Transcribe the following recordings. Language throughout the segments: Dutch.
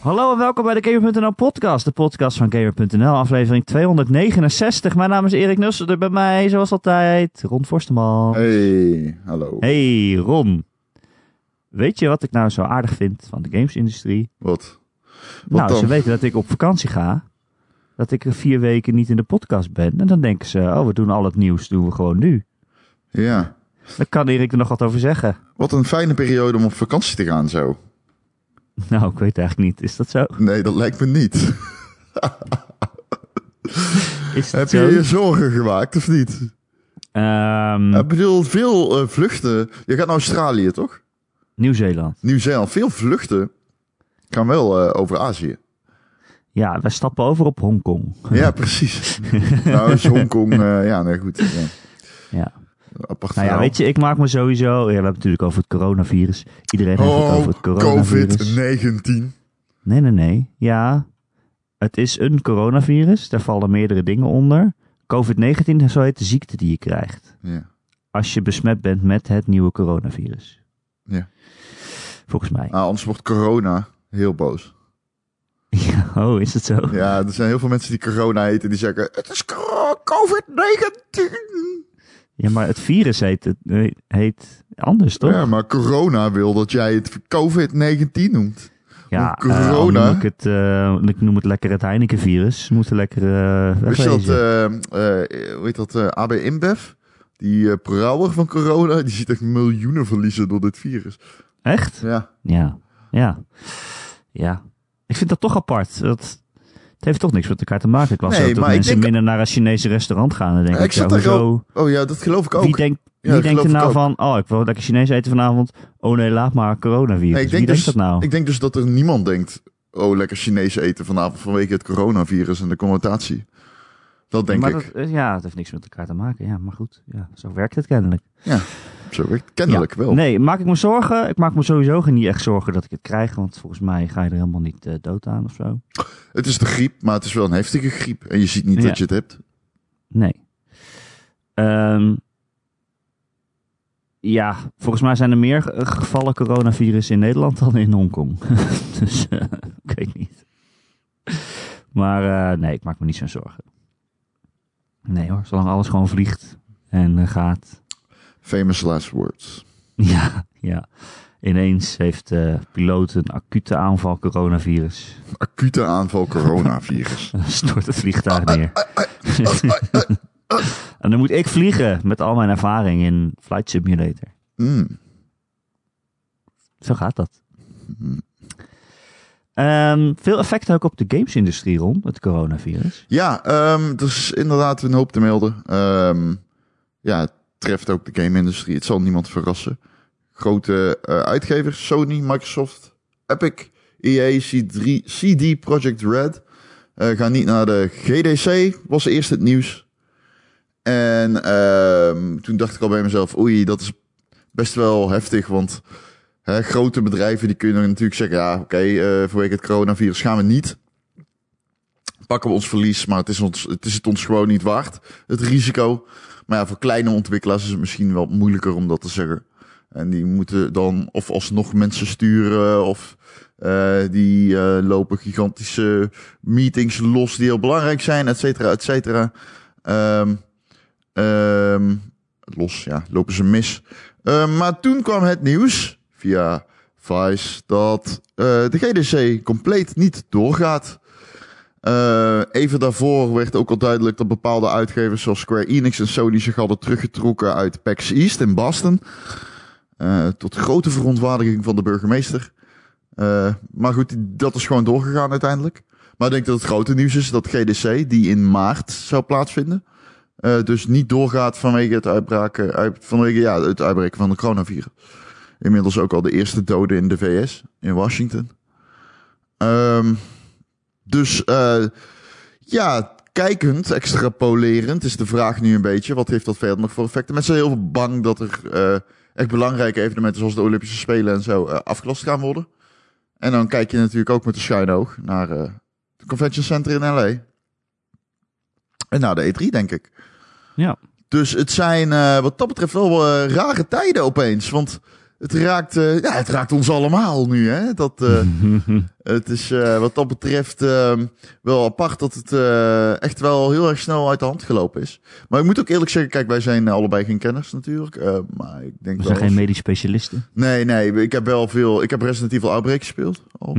Hallo en welkom bij de Gamer.nl podcast, de podcast van Gamer.nl, aflevering 269. Mijn naam is Erik Nusselder, bij mij zoals altijd Ron Forsteman. Hey, hallo. Hey Ron, weet je wat ik nou zo aardig vind van de gamesindustrie? Wat? Wat nou, ze weten dat ik op vakantie ga, dat ik er vier weken niet in de podcast ben. En dan denken ze, oh we doen al het nieuws, doen we gewoon nu. Ja. Daar kan Erik er nog wat over zeggen. Wat een fijne periode om op vakantie te gaan zo. Nou, ik weet eigenlijk niet, is dat zo? Nee, dat lijkt me niet. Is Heb je je zorgen gemaakt of niet? Ehm, Ik bedoel, veel eh, vluchten. Je gaat naar Australië, toch? Nieuw-Zeeland. Nieuw-Zeeland. Veel vluchten gaan wel eh, over Azië. Ja, wij stappen over op Hongkong. Ja, precies. nou, is Hongkong... eh, ja, nee, goed. Ja. Ja. Apart Nou ja, weet je, ik maak me sowieso... Ja, we hebben het natuurlijk over het coronavirus. Iedereen heeft het Oh, over het coronavirus. COVID-19. Nee, nee, nee. Ja, het is een coronavirus. Daar vallen meerdere dingen onder. COVID-19, zo heet de ziekte die je krijgt. Ja. Als je besmet bent met het nieuwe coronavirus. Ja. Volgens mij. Ah, anders wordt corona heel boos. Ja, oh, is het zo? Ja, er zijn heel veel mensen die corona heten die zeggen... Het is cor- COVID-19. Ja, maar het virus heet, het, eh, heet anders, toch? Ja, maar corona wil dat jij het COVID-19 noemt. Ja, corona- eh, dan noem ik, het, eh, ik noem het lekker het Heineken-virus. Moet er lekker Weet je dat, hoe heet dat, AB InBev? Die brouwer van corona, die ziet echt miljoenen verliezen door dit virus. Echt? Ja, Ja, ja, ja. Ik vind dat toch apart. Dat, het heeft toch niks met elkaar te maken. Ik las Nee, ook dat mensen denk- minder naar een Chinese restaurant gaan. En denk Ja, ik, ik zat ja, daar hoezo? oh ja, dat geloof ik ook. Wie, denkt Ja, wie denkt er nou van, oh, ik wil lekker Chinees eten vanavond. Oh nee, laat maar coronavirus. Nee, ik Wie denk, denkt dus, dat nou? ik denk dus dat er niemand denkt... Oh, lekker Chinees eten vanavond vanwege het coronavirus en de connotatie. Dat denk maar ik. Dat, ja, het heeft niks met elkaar te maken. Ja, maar goed. Ja, zo werkt het kennelijk. Zo kennelijk Ja. wel. Nee, maak ik me zorgen? Ik maak me sowieso niet echt zorgen dat ik het krijg. Want volgens mij ga je er helemaal niet eh, dood aan of zo. Het is de griep, maar het is wel een heftige griep. En je ziet niet Ja. dat je het hebt. Nee. Ehm, ja, volgens mij zijn er meer ge- gevallen coronavirus in Nederland dan in Hongkong. dus eh, ik weet niet. Maar eh, nee, ik maak me niet zo'n zorgen. Nee hoor, zolang alles gewoon vliegt en gaat. Famous last words. Ja, ja. Ineens heeft de piloot een acute aanval coronavirus. Acute aanval coronavirus. Stort het vliegtuig neer. en dan moet ik vliegen met al mijn ervaring in Flight Simulator. Mm. Zo gaat dat. Ehm, veel effecten ook op de gamesindustrie rond het coronavirus. Ja, ehm is inderdaad een hoop te melden. Ehm, ja, het treft ook de game-industrie. Het zal niemand verrassen. Grote eh, uitgevers, Sony, Microsoft, Epic, EA, C3, CD Projekt Red... eh, gaan niet naar de GDC, was eerst het nieuws. En ehm, toen dacht ik al bij mezelf, oei, dat is best wel heftig, want... Hè, grote bedrijven die kunnen natuurlijk zeggen, ja, oké, eh vanwege het coronavirus gaan we niet pakken we ons verlies, maar het is, ons, het is het ons gewoon niet waard, het risico. Maar ja, voor kleine ontwikkelaars is het misschien wel moeilijker om dat te zeggen. En die moeten dan of alsnog mensen sturen of eh, die eh, lopen gigantische meetings los die heel belangrijk zijn, et cetera, et cetera. Ehm, los, ja, lopen ze mis. Ehm, maar toen kwam het nieuws via Vice dat eh, de GDC compleet niet doorgaat. Eh, even daarvoor werd ook al duidelijk dat bepaalde uitgevers zoals Square Enix en Sony zich hadden teruggetrokken uit PAX East in Boston. Eh, tot grote verontwaardiging van de burgemeester. Eh, maar goed, dat is gewoon doorgegaan uiteindelijk. Maar ik denk dat het grote nieuws is dat GDC, die in maart zou plaatsvinden, dus niet doorgaat vanwege het uitbraken, uit, vanwege ja, het uitbreken van de coronavirus. Inmiddels ook al de eerste doden in de VS, in Washington. Ehm dus eh, ja, kijkend, extrapolerend is de vraag nu een beetje. Wat heeft dat verder nog voor effecten? Mensen zijn heel veel bang dat er eh, echt belangrijke evenementen zoals de Olympische Spelen en zo eh, afgelast gaan worden. En dan kijk je natuurlijk ook met een schuin oog naar het Convention Center in LA. En naar de E3, denk ik. Ja. Dus het zijn eh, wat dat betreft wel rare tijden opeens. Want het raakt, eh, ja, het raakt ons allemaal nu. Hè? Dat, eh, het is eh, wat dat betreft ehm, wel apart dat het echt wel heel erg snel uit de hand gelopen is. Maar ik moet ook eerlijk zeggen, kijk, wij zijn allebei geen kenners natuurlijk. maar ik denk We wel... zijn geen medisch specialisten. Nee, nee, ik heb wel veel... Ik heb Resident Evil Outbreak gespeeld. al.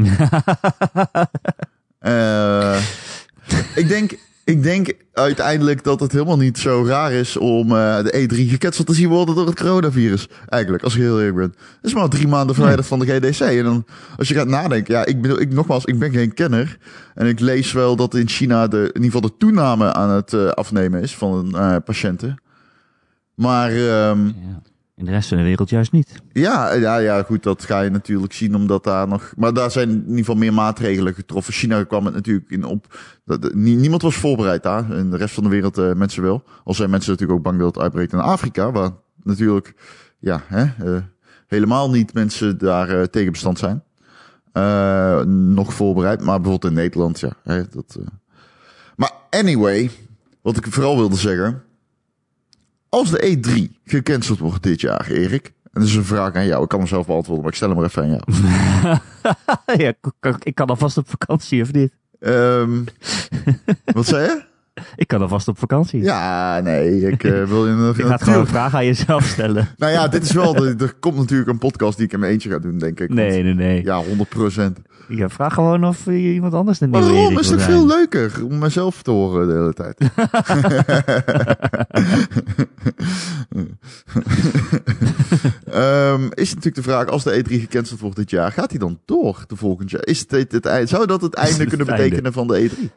Ik, denk, ik denk uiteindelijk dat het helemaal niet zo raar is om eh, de E3 gecanceld te zien worden door het coronavirus. Eigenlijk, als ik heel eerlijk ben. Het is maar drie maanden verwijderd van de GDC. En dan, als je gaat nadenken, ja, ik bedoel, ik, nogmaals, ik ben geen kenner. En ik lees wel dat in China de, in ieder geval de toename aan het eh, afnemen is van eh, patiënten. Maar ehm, Ja. In de rest van de wereld juist niet. ja, ja, ja, goed, dat ga je natuurlijk zien, omdat daar nog. Maar daar zijn in ieder geval meer maatregelen getroffen. China kwam het natuurlijk in op. Niemand was voorbereid daar. In de rest van de wereld eh, mensen wel. Al zijn mensen natuurlijk ook bang dat het uitbreekt in Afrika, waar natuurlijk, ja, hè, eh, helemaal niet mensen daar eh, tegen bestand zijn. Nog voorbereid, maar bijvoorbeeld in Nederland, ja. Hè, dat. Maar anyway, wat ik vooral wilde zeggen. Als de E3 gecanceld wordt dit jaar, Erik. En dat is een vraag aan jou. Ik kan hem zelf beantwoorden, maar ik stel hem maar even aan jou. ja, ik kan, ik kan alvast op vakantie, of niet? Ehm, wat zei je? Ik kan alvast op vakantie. Ja, nee, ik eh, wil je nog... Ik ga het gewoon een vraag aan jezelf stellen. Nou ja, dit is wel... De, er komt natuurlijk een podcast die ik in mijn eentje ga doen, denk ik. Nee, nee, nee. Ja, 100 procent. Ja, vraag gewoon of je iemand anders de nieuwe Waarom Erik is het veel leuker om mezelf te horen de hele tijd? Ehm, is natuurlijk de vraag, als de E3 gecanceld wordt dit jaar, gaat hij dan door de volgend jaar? Is het het, eind, zou dat het einde het kunnen einde? betekenen van de E3?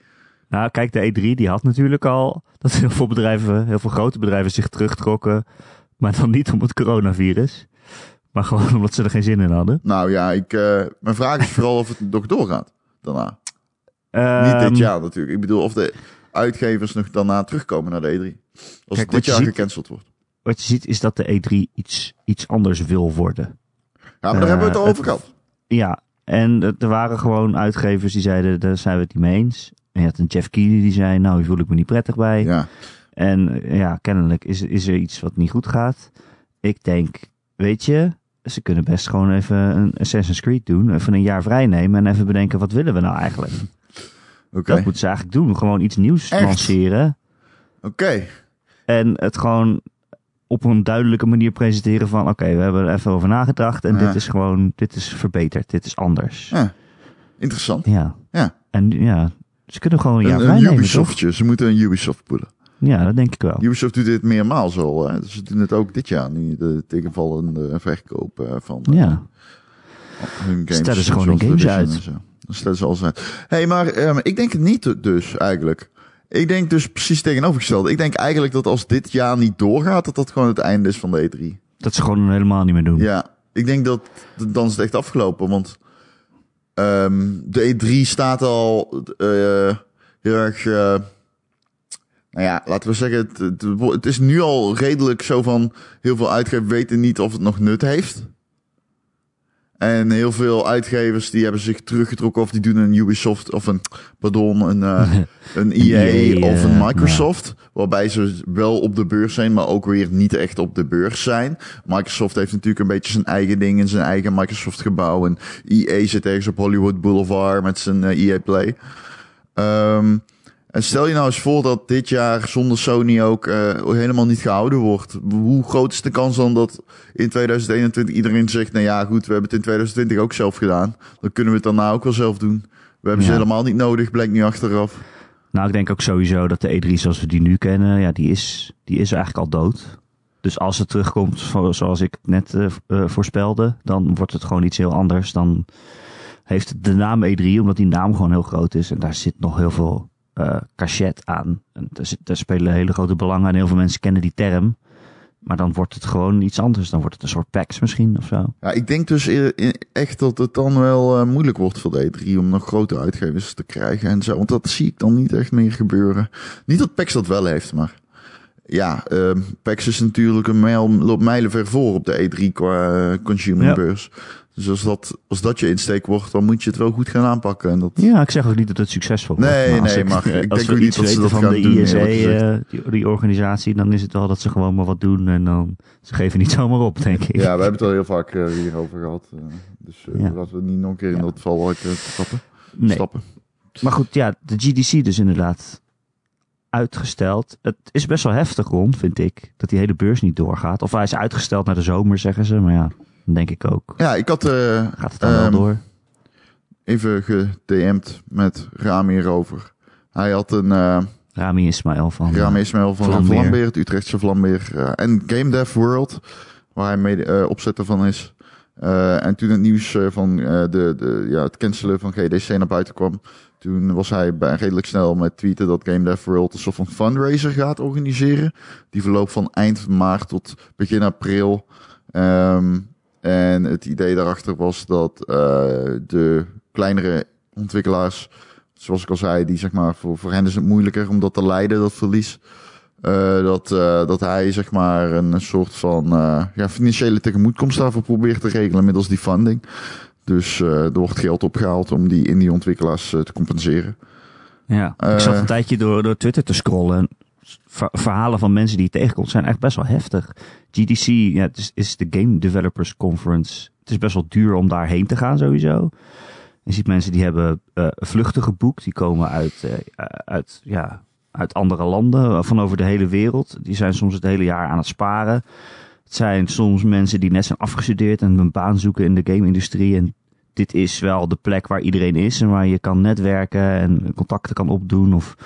Nou, kijk, de E3 die had natuurlijk al dat heel veel bedrijven, heel veel grote bedrijven zich terugtrokken. Maar dan niet om het coronavirus. Maar gewoon omdat ze er geen zin in hadden. Nou ja, ik, eh, mijn vraag is vooral of het nog doorgaat daarna. Niet Ehm, dit jaar natuurlijk. Ik bedoel, of de uitgevers nog daarna terugkomen naar de E3. Als Kijk, dit jaar ziet- gecanceld wordt. Wat je ziet is dat de E3 iets, iets anders wil worden. Ja, maar daar Eh, hebben we het al het- over gehad. Ja, en er- er waren gewoon uitgevers die zeiden, daar zijn we het niet mee eens. En je had een Jeff Keighley die zei, nou, hier voel ik me niet prettig bij. Ja. En ja, kennelijk is, is er iets wat niet goed gaat. Ik denk, weet je, ze kunnen best gewoon even een Assassin's Creed doen. Even een jaar vrij nemen en even bedenken, wat willen we nou eigenlijk? Oké. Dat moeten ze eigenlijk doen. Gewoon iets nieuws Echt? lanceren. Oké. En het gewoon op een duidelijke manier presenteren van... Oké, we hebben er even over nagedacht. En Ja. dit is gewoon, dit is verbeterd. Dit is anders. Ja. Interessant. ja. Ja. En ja, ze kunnen gewoon een jaar Een, een toch? Ubisoftje. Ze moeten een Ubisoft poelen. Ja, dat denk ik wel. Ubisoft doet dit meermaals al. Hè? Ze doen het ook dit jaar. Nu de tegenvallende verkoop eh, van eh, Ja. hun games. Stellen ze gewoon hun games Division uit. Dan stellen ze alles uit. hey, maar ehm, ik denk het niet dus eigenlijk. Ik denk dus precies tegenovergesteld. Ik denk eigenlijk dat als dit jaar niet doorgaat, dat dat gewoon het einde is van de E3. Dat ze gewoon helemaal niet meer doen. Ja, ik denk dat dan is het echt afgelopen. Want ehm, de E3 staat al eh, heel erg. eh, nou ja, laten we zeggen, het, het, is nu al redelijk zo van heel veel uitgevers weten niet of het nog nut heeft. En heel veel uitgevers die hebben zich teruggetrokken of die doen een Ubisoft of een, pardon, een, eh, een EA, EA, of een Microsoft. Waarbij ze wel op de beurs zijn, maar ook weer niet echt op de beurs zijn. Microsoft heeft natuurlijk een beetje zijn eigen ding in zijn eigen Microsoft gebouw. En EA zit ergens op Hollywood Boulevard met zijn eh, EA Play. Ehm, en stel je nou eens voor dat dit jaar zonder Sony ook eh, helemaal niet gehouden wordt. Hoe groot is de kans dan dat in 2021 iedereen zegt... nou ja, goed, we hebben het in 2020 ook zelf gedaan. Dan kunnen we het daarna ook wel zelf doen. We hebben ze helemaal niet nodig, blijkt nu achteraf. Nou, ik denk ook sowieso dat de E3 zoals we die nu kennen, ja, die is, die is eigenlijk al dood. Dus als het terugkomt zo- zoals ik net eh, eh, voorspelde, dan wordt het gewoon iets heel anders. Dan heeft de naam E3, omdat die naam gewoon heel groot is. En daar zit nog heel veel eh cachet aan. Daar, spelen hele grote belangen en heel veel mensen kennen die term. Maar dan wordt het gewoon iets anders. Dan wordt het een soort PAX misschien of zo. Ja, ik denk dus e- e- echt dat het dan wel eh, moeilijk wordt voor de E3 om nog grote uitgevers te krijgen en zo. Want dat zie ik dan niet echt meer gebeuren. Niet dat PAX dat wel heeft, maar ja, ehm PAX is natuurlijk een mijl, loopt mijlenver voor op de E3 qua eh, consumer Ja. beurs. Dus als dat, als dat je insteek wordt, dan moet je het wel goed gaan aanpakken. En dat, Ja, ik zeg ook niet dat het succesvol wordt. Nee, nee, maar ik denk ook niet dat ze dat van gaan de doen, ISE, eh, die, organisatie, dan is het wel dat ze gewoon maar wat doen en dan ze geven niet zomaar op, denk ik. ja, we hebben het al heel vaak eh, hierover gehad. eh, dus Ja. laten we niet nog een keer in Ja. dat eh, stappen. nee. stappen. Maar goed, ja, de GDC dus inderdaad uitgesteld. Het is best wel heftig rond, vind ik, dat die hele beurs niet doorgaat. Of hij is uitgesteld naar de zomer, zeggen ze. Maar ja, dan denk ik ook. Ja, ik had eh, Gaat het dan wel Ehm, door? even gedM'd met Rami erover. Hij had een uh, Rami Ismail van... Rami Ismail van Vlambeer. Vlambeer, het Utrechtse Vlambeer. eh, en Game Dev World, waar hij mede eh, opzetter van is. Eh, en toen het nieuws eh, van eh, de, de, ja, het cancelen van GDC naar buiten kwam, toen was hij bij, redelijk snel met tweeten dat Game Dev World een soort van fundraiser gaat organiseren. Die verloopt van eind maart tot begin april. Ehm, en het idee daarachter was dat eh, de kleinere ontwikkelaars, zoals ik al zei, die zeg maar voor, voor hen is het moeilijker om dat te leiden, dat verlies. Eh, dat, eh, dat hij zeg maar een soort van ja, financiële tegemoetkomst daarvoor probeert te regelen middels die funding. Dus eh, er wordt geld opgehaald om die indie ontwikkelaars eh, te compenseren. Ja, Eh, ik zat een tijdje door, door Twitter te scrollen. En ver- verhalen van mensen die je tegenkomt zijn echt best wel heftig. GDC ja, het is, is de Game Developers Conference. Het is best wel duur om daarheen te gaan sowieso. Je ziet mensen die hebben eh, vluchten geboekt. Die komen uit, eh, uit, ja, uit andere landen, eh, van over de hele wereld. Die zijn soms het hele jaar aan het sparen. Het zijn soms mensen die net zijn afgestudeerd en een baan zoeken in de game-industrie. En dit is wel de plek waar iedereen is en waar je kan netwerken en contacten kan opdoen. Of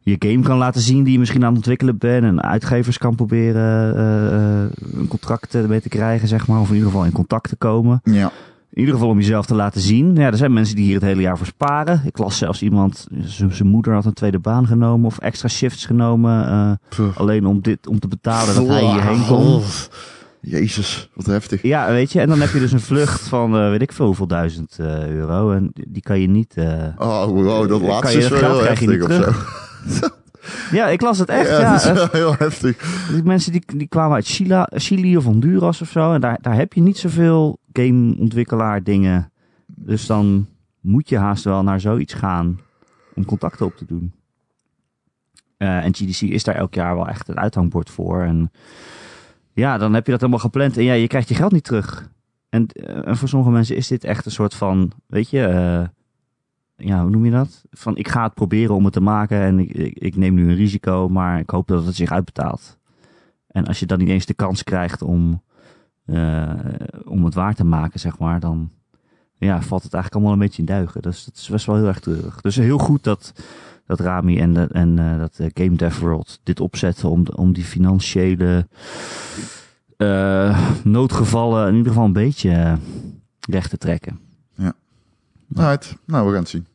je game kan laten zien die je misschien aan het ontwikkelen bent. En uitgevers kan proberen eh, een contract eh, mee te krijgen, zeg maar. Of in ieder geval in contact te komen. Ja, In ieder geval om jezelf te laten zien. Ja, er zijn mensen die hier het hele jaar voor sparen. Ik las zelfs iemand, zijn moeder had een tweede baan genomen of extra shifts genomen. eh, alleen om dit om te betalen dat hij hierheen kon. Jezus, wat heftig. Ja, weet je, en dan heb je dus een vlucht van eh, weet ik veel hoeveel duizend eh, euro. En die kan je niet. Oh, wow, dat Kan laatste je is wel heel heftig of zo. Ja, ik las het echt. ja, Ja, dat is wel heel heftig. die mensen die, die kwamen uit Chili, Chili of Honduras of zo. En daar, daar heb je niet zoveel gameontwikkelaar dingen. Dus dan moet je haast wel naar zoiets gaan om contacten op te doen. Eh, en GDC is daar elk jaar wel echt een uithangbord voor. En ja, dan heb je dat helemaal gepland en ja, je krijgt je geld niet terug. En, eh, en voor sommige mensen is dit echt een soort van, weet je, eh, ja, hoe noem je dat? Van ik ga het proberen om het te maken en ik, ik, neem nu een risico, maar ik hoop dat het zich uitbetaalt. En als je dan niet eens de kans krijgt om, eh, om het waar te maken, zeg maar, dan ja, valt het eigenlijk allemaal een beetje in duigen. Dus dat is best wel heel erg treurig. Dus heel goed dat, dat Rami en, en eh, dat eh, Game Dev World dit opzetten om, om die financiële noodgevallen in ieder geval een beetje recht te trekken. Right. Nou, we gaan het zien.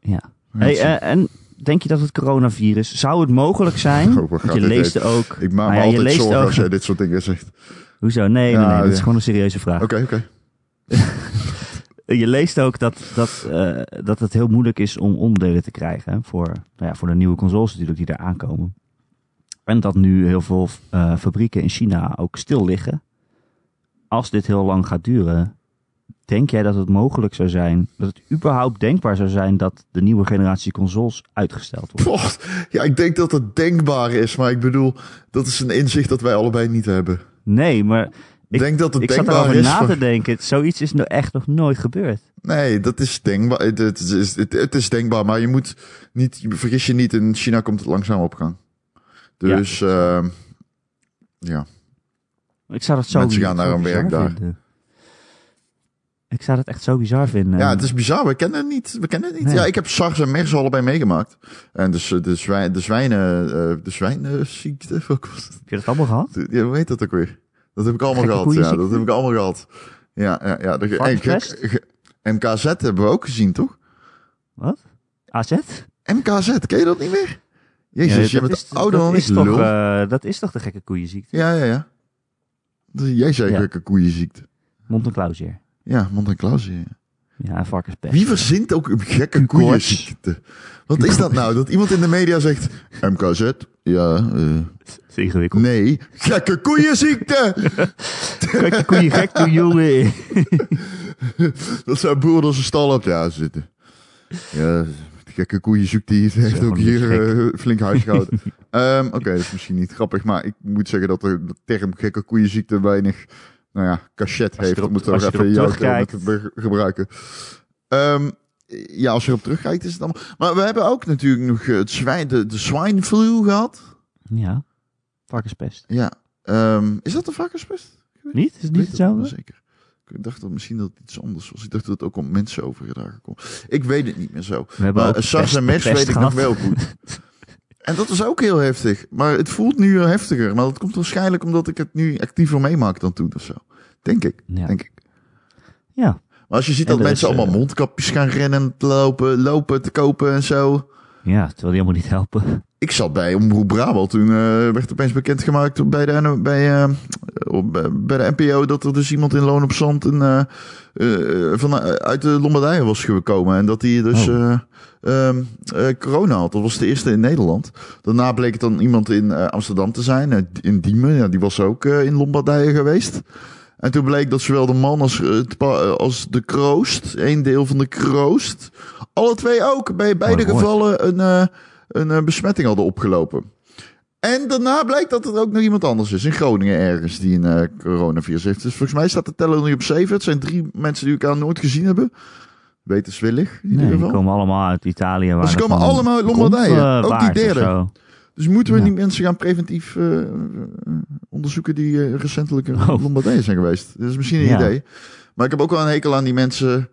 Ja. Hey, eh, en denk je dat het coronavirus, zou het mogelijk zijn? Oh, Want je leest ook... ik maak me ja, altijd zorgen ook- als jij dit soort dingen zegt. Hoezo? Nee, nee, Ja, dat is gewoon een serieuze vraag. Oké, oké. Je leest ook dat, dat, eh, dat het heel moeilijk is om onderdelen te krijgen voor, nou ja, voor de nieuwe consoles natuurlijk die er aankomen. En dat nu heel veel eh, fabrieken in China ook stil liggen. Als dit heel lang gaat duren, denk jij dat het mogelijk zou zijn, dat het überhaupt denkbaar zou zijn dat de nieuwe generatie consoles uitgesteld wordt? Ja, ik denk dat het denkbaar is, maar ik bedoel, dat is een inzicht dat wij allebei niet hebben. Nee, maar Ik denk dat het ik zat denkbaar erover is. na te denken. Zoiets is nou echt nog nooit gebeurd. Nee, dat is denkbaar. Het, is, het, is denkbaar, maar je moet niet, vergis je niet, in China komt het langzaam op gang. Dus, ja. ja. Ik zou dat zo Mensen gaan naar bizar werk daar. vinden. Ik zou dat echt zo bizar vinden. Ja, het is bizar. We kennen het niet. We kennen het niet. Nee. Ja, ik heb SARS en MERS allebei meegemaakt. En dus eh, de, zwijn, de zwijnen, eh, de zwijnenziekte. Heb je dat allemaal gehad? Ja, hoe heet dat ook weer? Dat heb ik allemaal Gekke gehad. Ja, dat heb ik allemaal gehad. Ja, ja, ja. De, Varkenspest? en MKZ hebben we ook gezien, toch? Wat? AZ? MKZ, ken je dat niet meer? Jezus, je bent is- ouder dan is toch, eh, Dat is toch de gekke koeienziekte? Ja, ja, ja. Dat is- Jij zei Ja. gekke koeienziekte. Mond- en klauwzeer. Ja, mond en klauwzeer. Ja. Ja, en varkenspest. Wie verzint ook een gekke koeienziekte? Wat is dat nou? Dat iemand in de media zegt, MKZ Ja, is ingewikkeld. nee. Gekke koeienziekte! De koeien gek doen, jongen. dat zijn boeren als een stal op ja zitten. Ja, de gekke koeienziekte die heeft ook hier eh, flink huisgehouden. Ehm Oké, dat is misschien niet grappig, maar ik moet zeggen dat de, de term gekke koeienziekte weinig, nou ja, cachet heeft. erop- Ik moet er als je even erop jouw te gebruiken. Ehm, ja, als je erop terugkijkt is het allemaal... Maar we hebben ook natuurlijk nog eh, het zwijn, de, de swine flu gehad. Ja, varkenspest. Ja. Ehm, is dat de varkenspest? Niet? Is het niet het hetzelfde? Zeker. Ik dacht dat misschien dat het iets anders was. Ik dacht dat het ook om mensen overgedragen kon. Ik weet het niet meer zo. We hebben Maar ook SARS en MERS weet ik gehad. nog wel goed. En dat was ook heel heftig. Maar het voelt nu heftiger. Maar dat komt waarschijnlijk omdat ik het nu actiever meemaak dan toen of zo. Denk ik. Ja. Denk ik. Ja, Maar als je ziet En dat mensen is, allemaal eh, mondkapjes gaan rennen, te lopen, lopen te kopen en zo. ja, terwijl die helemaal niet helpen. Ik zat bij Omroep Brabant. Toen eh, werd opeens bekendgemaakt bij de, bij, eh, op- bij de NPO dat er dus iemand in Loon op Zand een, eh, eh, van, eh, uit de Lombardije was gekomen. En dat hij dus Oh. eh, ehm, eh, corona had. Dat was de eerste in Nederland. Daarna bleek het dan iemand in eh, Amsterdam te zijn. eh, in Diemen. Ja, die was ook eh, in Lombardije geweest. En toen bleek dat zowel de man als, eh, eh, als de kroost, een deel van de kroost, alle twee ook bij beide woord. gevallen een, eh, een eh, besmetting hadden opgelopen. En daarna blijkt dat er ook nog iemand anders is in Groningen ergens die een eh, coronavirus heeft. Dus volgens mij staat de teller nu op zeven. Het zijn drie mensen die elkaar nooit gezien hebben. Wetenswillig in ieder Nee, die geval. komen allemaal uit Italië. Waar ze komen allemaal uit Lombardije. eh, Ook die derde. Dus moeten we Ja. die mensen gaan preventief onderzoeken die recentelijk in Oh. Lombardije zijn geweest. Dat is misschien een Ja. idee. Maar ik heb ook wel een hekel aan die mensen.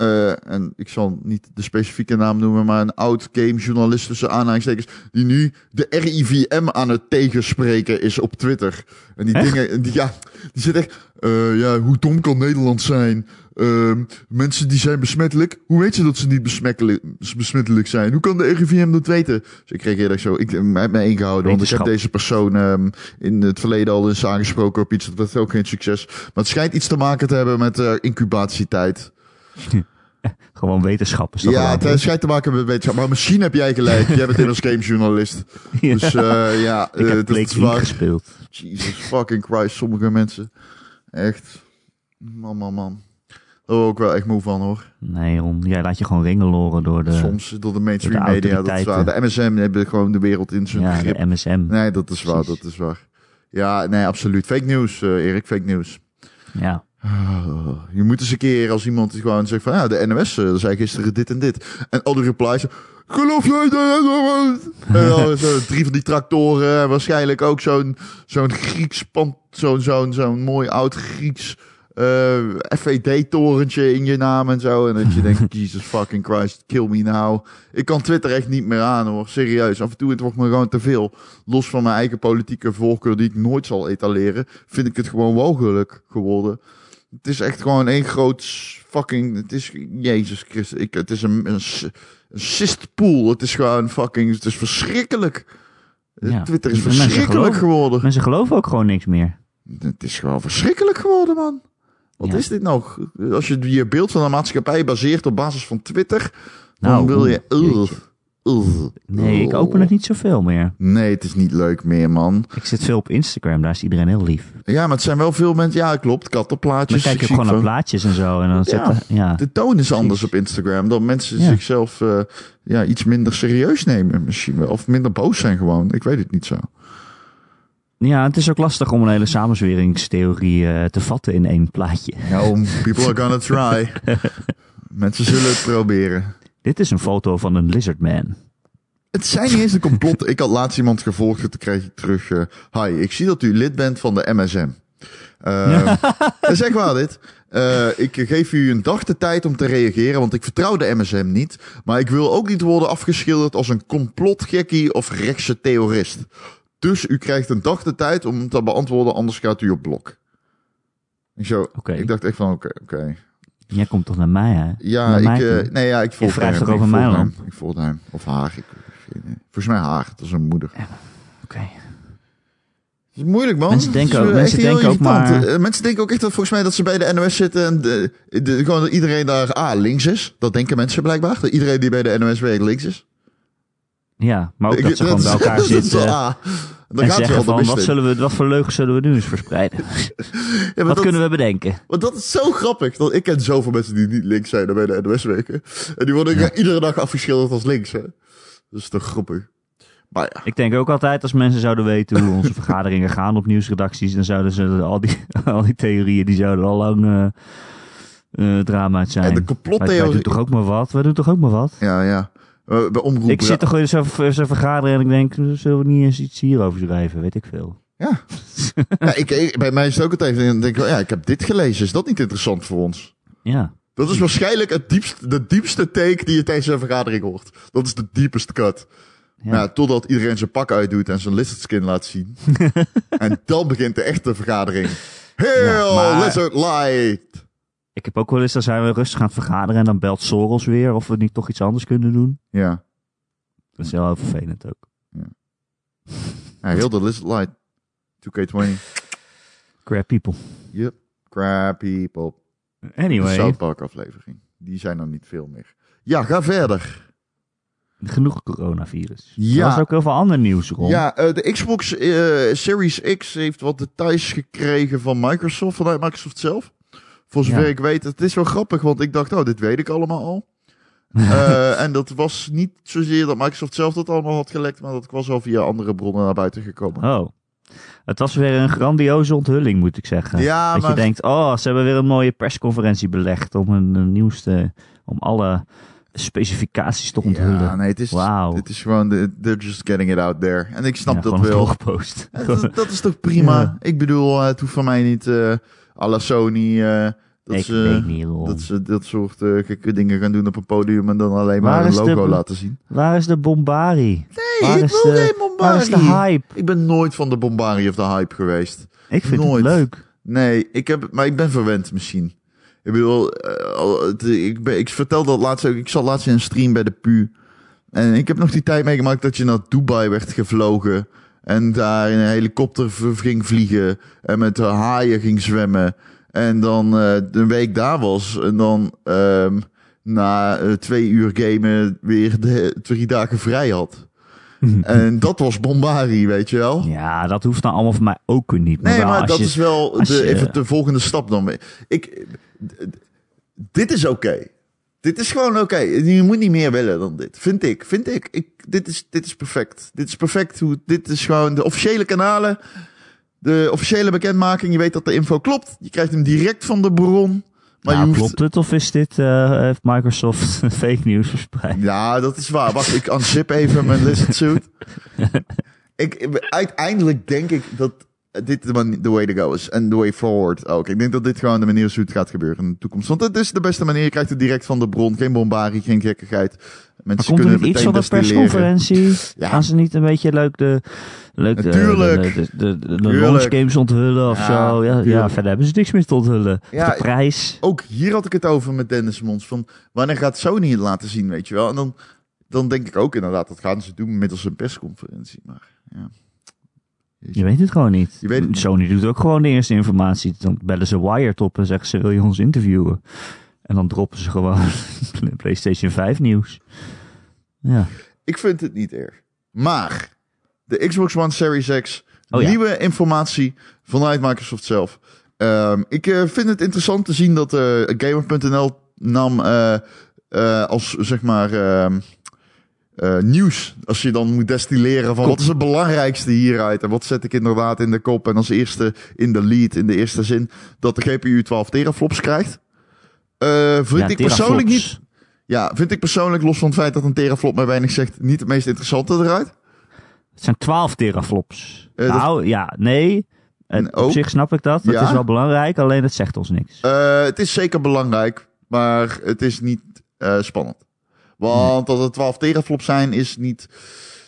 Eh, en ik zal niet de specifieke naam noemen, maar een oud gamejournalist tussen aanhalingstekens. Die nu de RIVM aan het tegenspreken is op Twitter. En die Echt? dingen, die, ja, die zit echt. eh, ja, hoe dom kan Nederland zijn? Ehm, mensen die zijn besmettelijk. Hoe weet je dat ze niet besmettelijk, zijn? Hoe kan de RIVM dat weten? Dus ik reageerde echt zo. Ik heb me ingehouden. Want ik heb deze persoon ehm, in het verleden al eens aangesproken op iets. Dat was ook geen succes. Maar het schijnt iets te maken te hebben met eh, incubatietijd. Gewoon wetenschap is toch Ja, het schijnt te maken met wetenschap. Maar misschien heb jij gelijk. jij bent immers gamejournalist. beetje- Dus eh, ja, Ik eh, heb dat Plague is waar. gespeeld. Jesus fucking Christ, sommige mensen. Echt. Man, man, man. Daar word ik wel echt moe van hoor. Nee, Ron, jij laat je gewoon ringeloren door de, Soms door de mainstream de media, dat is waar. De MSM hebben gewoon de wereld in zijn ja, grip. de MSM. Nee, dat is waar, dat is waar. Ja, nee, absoluut. Fake news, eh, Erik, fake news. Ja. Ah, je moet eens een keer als iemand gewoon zegt van ja, de NOS eh, zei gisteren dit en dit. En al die replies. Geloof jij dat? En dan zo drie van die tractoren. en Waarschijnlijk ook zo'n zo'n Grieks pand. Zo'n zo'n zo'n mooi oud Grieks eh, FVD-torentje in je naam en zo. En dat je denkt, Jesus fucking Christ, kill me now. Ik kan Twitter echt niet meer aan hoor, serieus. Af en toe het wordt me gewoon te veel. Los van mijn eigen politieke voorkeur die ik nooit zal etaleren, vind ik het gewoon walgelijk geworden. Het is echt gewoon één groot fucking. Het is Jezus Christus. Ik, het is een, een, een cystpool. Het is gewoon fucking. Het is verschrikkelijk. Ja. Twitter is mensen verschrikkelijk geloven- geworden. Mensen geloven ook gewoon niks meer. Het is gewoon verschrikkelijk geworden, man. Wat Ja. is dit nou? Als je je beeld van de maatschappij baseert op basis van Twitter, dan Nou, wil je. Nee, ik open het niet zoveel meer. Nee, het is niet leuk meer, man. Ik zit veel op Instagram, daar is iedereen heel lief. Ja, maar het zijn wel veel mensen. Ja, klopt. Dan Kattenplaatjes. kijk ik zie gewoon naar van- plaatjes en zo. En dan Ja. er- ja. De toon is anders op Instagram. Dat mensen Ja. zichzelf eh, ja, iets minder serieus nemen misschien wel. Of minder boos zijn gewoon. Ik weet het niet zo. ja, het is ook lastig om een hele samenzweringstheorie eh, te vatten in één plaatje. People are gonna try. mensen zullen het proberen. Dit is een foto van een lizardman. Het zijn niet eens een complot. Ik had laatst iemand gevolgd en toen kreeg ik terug... eh, Hi, ik zie dat u lid bent van de MSM. Eh, dat is echt waar dit. Eh, ik geef u een dag de tijd om te reageren, want ik vertrouw de MSM niet. Maar ik wil ook niet worden afgeschilderd als een complotgekkie of rechtse terrorist. Dus u krijgt een dag de tijd om te beantwoorden, anders gaat u op blok. Ik, zo, ik dacht echt van, oké, oké. Jij komt toch naar mij, hè? Ja, Naar ik, eh, toe. nee, ja, ik volg over mij hem. Ik volg hem. Of. Ik, ik- volgens mij haar. Dat is een moeder. Oké. Het is moeilijk, man. Mensen denken ook- echt mensen denken ook maar- Eh, Mensen denken ook echt dat volgens mij dat ze bij de NOS zitten en de, de- gewoon dat iedereen daar ah, links is. Dat denken mensen blijkbaar. Dat iedereen die bij de NOS werkt links is. Ja, maar ook Ik- dat ze gewoon bij elkaar dat zitten A. Dan en zeggen van, wat, zullen we, wat voor leugens zullen we nu eens verspreiden? Ja, wat dat, kunnen we bedenken? Want dat is zo grappig. Dat, ik ken zoveel mensen die niet links zijn bij de NOS-weken. En die worden iedere dag afgeschilderd als links, hè. Dat is toch grappig. Maar ja, Ik denk ook altijd, als mensen zouden weten hoe onze vergaderingen gaan op nieuwsredacties, dan zouden ze al die, al die theorieën, die zouden al lang drama uit zijn. en de Wij, wij complottheorie... doen toch ook maar wat? Wij doen toch ook maar wat? Ja, ja. Eh, bij omroep... Ik zit toch in zo'n zo vergadering en ik denk, zullen we niet eens iets hierover schrijven? Weet ik veel. Ja. ja ik, ik- bij mij is het ook altijd... Dan denk ik, wel, ja, ik heb dit gelezen. Is dat niet interessant voor ons? Ja. Dat is waarschijnlijk het diepst, de diepste take die je tijdens een vergadering hoort. Dat is de deepest cut. Ja. Ja. totdat iedereen zijn pak uitdoet en zijn lizard skin laat zien. en dan begint de echte vergadering. Ja, maar- lizard light! Ik heb ook wel eens, dan zijn we rustig aan het vergaderen en dan belt Soros weer of we niet toch iets anders kunnen doen. Ja. Dat is heel vervelend ook. ja heel de lizard light. 2K20. Crap people. Yep. Crap people. Anyway, South Park aflevering. Die zijn er niet veel meer. Ja, ga verder. genoeg coronavirus. Ja. Er was ook heel veel ander nieuws rond. Ja, eh, de Xbox eh, Series X heeft wat details gekregen van Microsoft, vanuit Microsoft zelf. Voor zover Ja. ik weet, het is wel grappig, want ik dacht, oh, dit weet ik allemaal al. Eh, en dat was niet zozeer dat Microsoft zelf dat allemaal had gelekt, maar dat was al via andere bronnen naar buiten gekomen. Oh. Het was weer een grandioze onthulling, moet ik zeggen. Ja, dat maar- je denkt, oh, ze hebben weer een mooie persconferentie belegd om een, een nieuwste, om alle specificaties te onthullen. Ja, nee, het is, het is gewoon, they're just getting it out there. En ik snap Ja, dat wel. dat, dat is toch prima? Ja. Ik bedoel, eh, het hoeft van mij niet eh à Sony eh, dat, ik ze, weet niet dat ze dat soort eh, gekke dingen gaan doen op een podium en dan alleen maar Waar een de- logo laten zien. Waar is de Bombari? Nee, Waar ik is wil de- geen Bombari. Waar is de hype? Ik ben nooit van de Bombari of de hype geweest. Ik vind Nooit. het leuk. Nee, ik heb, maar ik ben verwend misschien. Ik bedoel, eh, ik, ben, ik vertelde dat laatst ook. Ik zat laatst in een stream bij de PU. En ik heb nog die tijd meegemaakt dat je naar Dubai werd gevlogen. En daar in een helikopter ging vliegen. En met de haaien ging zwemmen. En dan eh, een week daar was. En dan ehm, na eh, twee uur gamen weer de, drie dagen vrij had. En dat was Bombari, weet je wel. Ja, dat hoeft nou allemaal voor mij ook niet. Nee, wel maar dat je- is wel de, je- even de volgende stap dan. Ik, dit is oké. Dit is gewoon oké. Je moet niet meer willen dan dit. Vind ik. Vind ik. ik dit, is, dit is perfect. Dit is perfect. Hoe, dit is gewoon de officiële kanalen. De officiële bekendmaking. Je weet dat de info klopt. Je krijgt hem direct van de bron. Maar Nou, hoeft... klopt het of is dit eh, heeft Microsoft fake news verspreid? Ja, dat is waar. Wacht, ik unzip even mijn lizard suit. ik, uiteindelijk denk ik dat dit de, man- the way to go is. En the way forward ook. Ik denk dat dit gewoon de manier is hoe het gaat gebeuren in de toekomst. Want het is de beste manier. Je krijgt het direct van de bron. Geen bombardie, geen gekkigheid. Maar Mensen komt er kunnen niet iets van de persconferentie? Ja. Gaan ze niet een beetje leuk de, leuk de, Natuurlijk. de, de, de, de, de launch games onthullen of Ja, zo? Ja, verder hebben ze niks meer te onthullen. Ja, de prijs. Ook hier had ik het over met Dennis Mons. Van wanneer gaat Sony het laten zien, weet je wel? En dan, dan denk ik ook inderdaad, dat gaan ze doen middels een persconferentie. Maar ja. Je weet het gewoon niet. Je weet het niet. Sony doet ook gewoon de eerste informatie. Dan bellen ze Wired op en zeggen ze, wil je ons interviewen? En dan droppen ze gewoon PlayStation 5 nieuws. Ja. Ik vind het niet erg. Maar de Xbox One Series X, Oh ja. nieuwe informatie vanuit Microsoft zelf. Ehm, ik eh, vind het interessant te zien dat eh Gamer.nl nam eh, als zeg maar ehm, eh, nieuws. Als je dan moet destilleren van wat is het belangrijkste hieruit en wat zet ik inderdaad in de kop en als eerste in de lead, in de eerste zin, dat de GPU 12 teraflops krijgt. Eh, vind Ja, ik persoonlijk teraflops. niet ja, vind ik persoonlijk, los van het feit dat een teraflop mij weinig zegt, niet het meest interessante eruit. Het zijn 12 teraflops. Eh, dat- nou, ja, nee. En op ook- zich snap ik dat. Dat Ja? is wel belangrijk, alleen het zegt ons niks. Het is zeker belangrijk, maar het is niet spannend. Want dat het 12 teraflops zijn, is niet.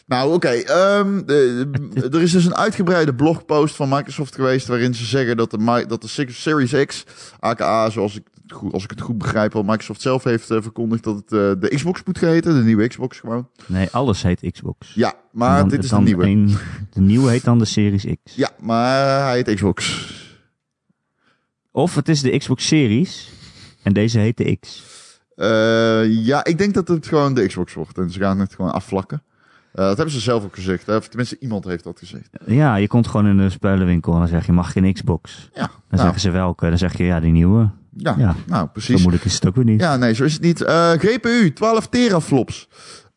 Nou, oké. ehm, er is dus een uitgebreide blogpost van Microsoft geweest. waarin ze zeggen dat de, dat de Series X, aka zoals ik, het goed, als ik het goed begrijp, wat Microsoft zelf heeft eh, verkondigd. dat het eh, de Xbox moet heten. De nieuwe Xbox gewoon. Nee, alles heet Xbox. Ja, maar dan- dit is de nieuwe. een- de nieuwe heet dan de Series X. Ja, maar hij heet Xbox. Of het is de Xbox Series en deze heet de X. Eh, ja, ik denk dat het gewoon de Xbox wordt. En ze gaan het gewoon afvlakken. Eh, dat hebben ze zelf ook gezegd. Hè? Of tenminste, iemand heeft dat gezegd. Ja, je komt gewoon in de spelenwinkel en dan zeg je, mag geen Xbox? Ja, Dan nou, zeggen ze welke? Dan zeg je, ja, die nieuwe. ja, Ja. nou Zo precies. moeilijk is het ook weer niet. Ja, nee, zo is het niet. Eh, GPU, 12 teraflops.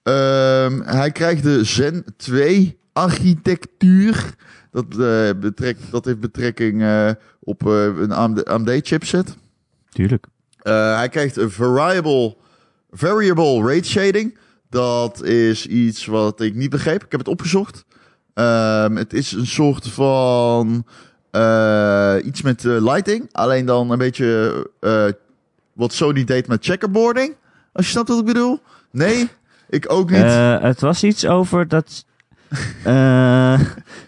Ehm, hij krijgt de Zen 2 architectuur. Dat, eh, betrekt, dat heeft betrekking op een AMD, AMD chipset. Tuurlijk. Eh, hij krijgt een variable, variable rate shading. Dat is iets wat ik niet begreep. Ik heb het opgezocht. Ehm, het is een soort van eh, iets met eh, lighting. Alleen dan een beetje wat Sony deed met checkerboarding. Als je snapt wat ik bedoel. Nee, ik ook niet. Het was iets over dat... eh,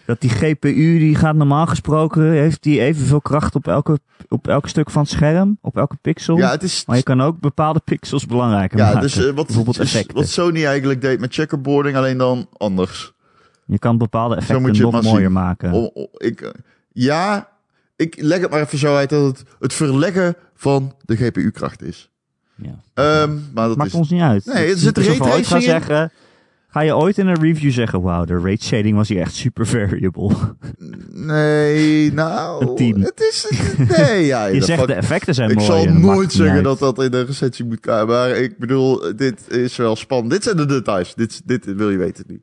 dat die GPU, die gaat normaal gesproken... heeft die evenveel kracht op elke, op elk stuk van het scherm. Op elke pixel. ja, het is Maar je kan ook bepaalde pixels belangrijker ja, maken. dus eh, wat, Bijvoorbeeld dus effecten. wat Sony eigenlijk deed met checkerboarding, alleen dan anders. Je kan bepaalde effecten nog mooier zien. maken. O- o- ik, eh, ja, ik leg het maar even zo uit dat het het verleggen van de GPU-kracht is. Ja. Ehm, maar dat Maakt is... ons niet uit. Nee, Het er is zit raytracing in. zeggen... Ga je ooit in een review zeggen... Wauw, de rate shading was hier echt super variable. Nee, nou... Een tien. Het is... Nee, ja. Je zegt fuck- de effecten zijn ik mooi. zal dat maakt nooit zeggen uit. dat dat in de recensie moet komen. Maar ik bedoel, dit is wel spannend. Dit zijn de details. Dit, dit wil je weten nu.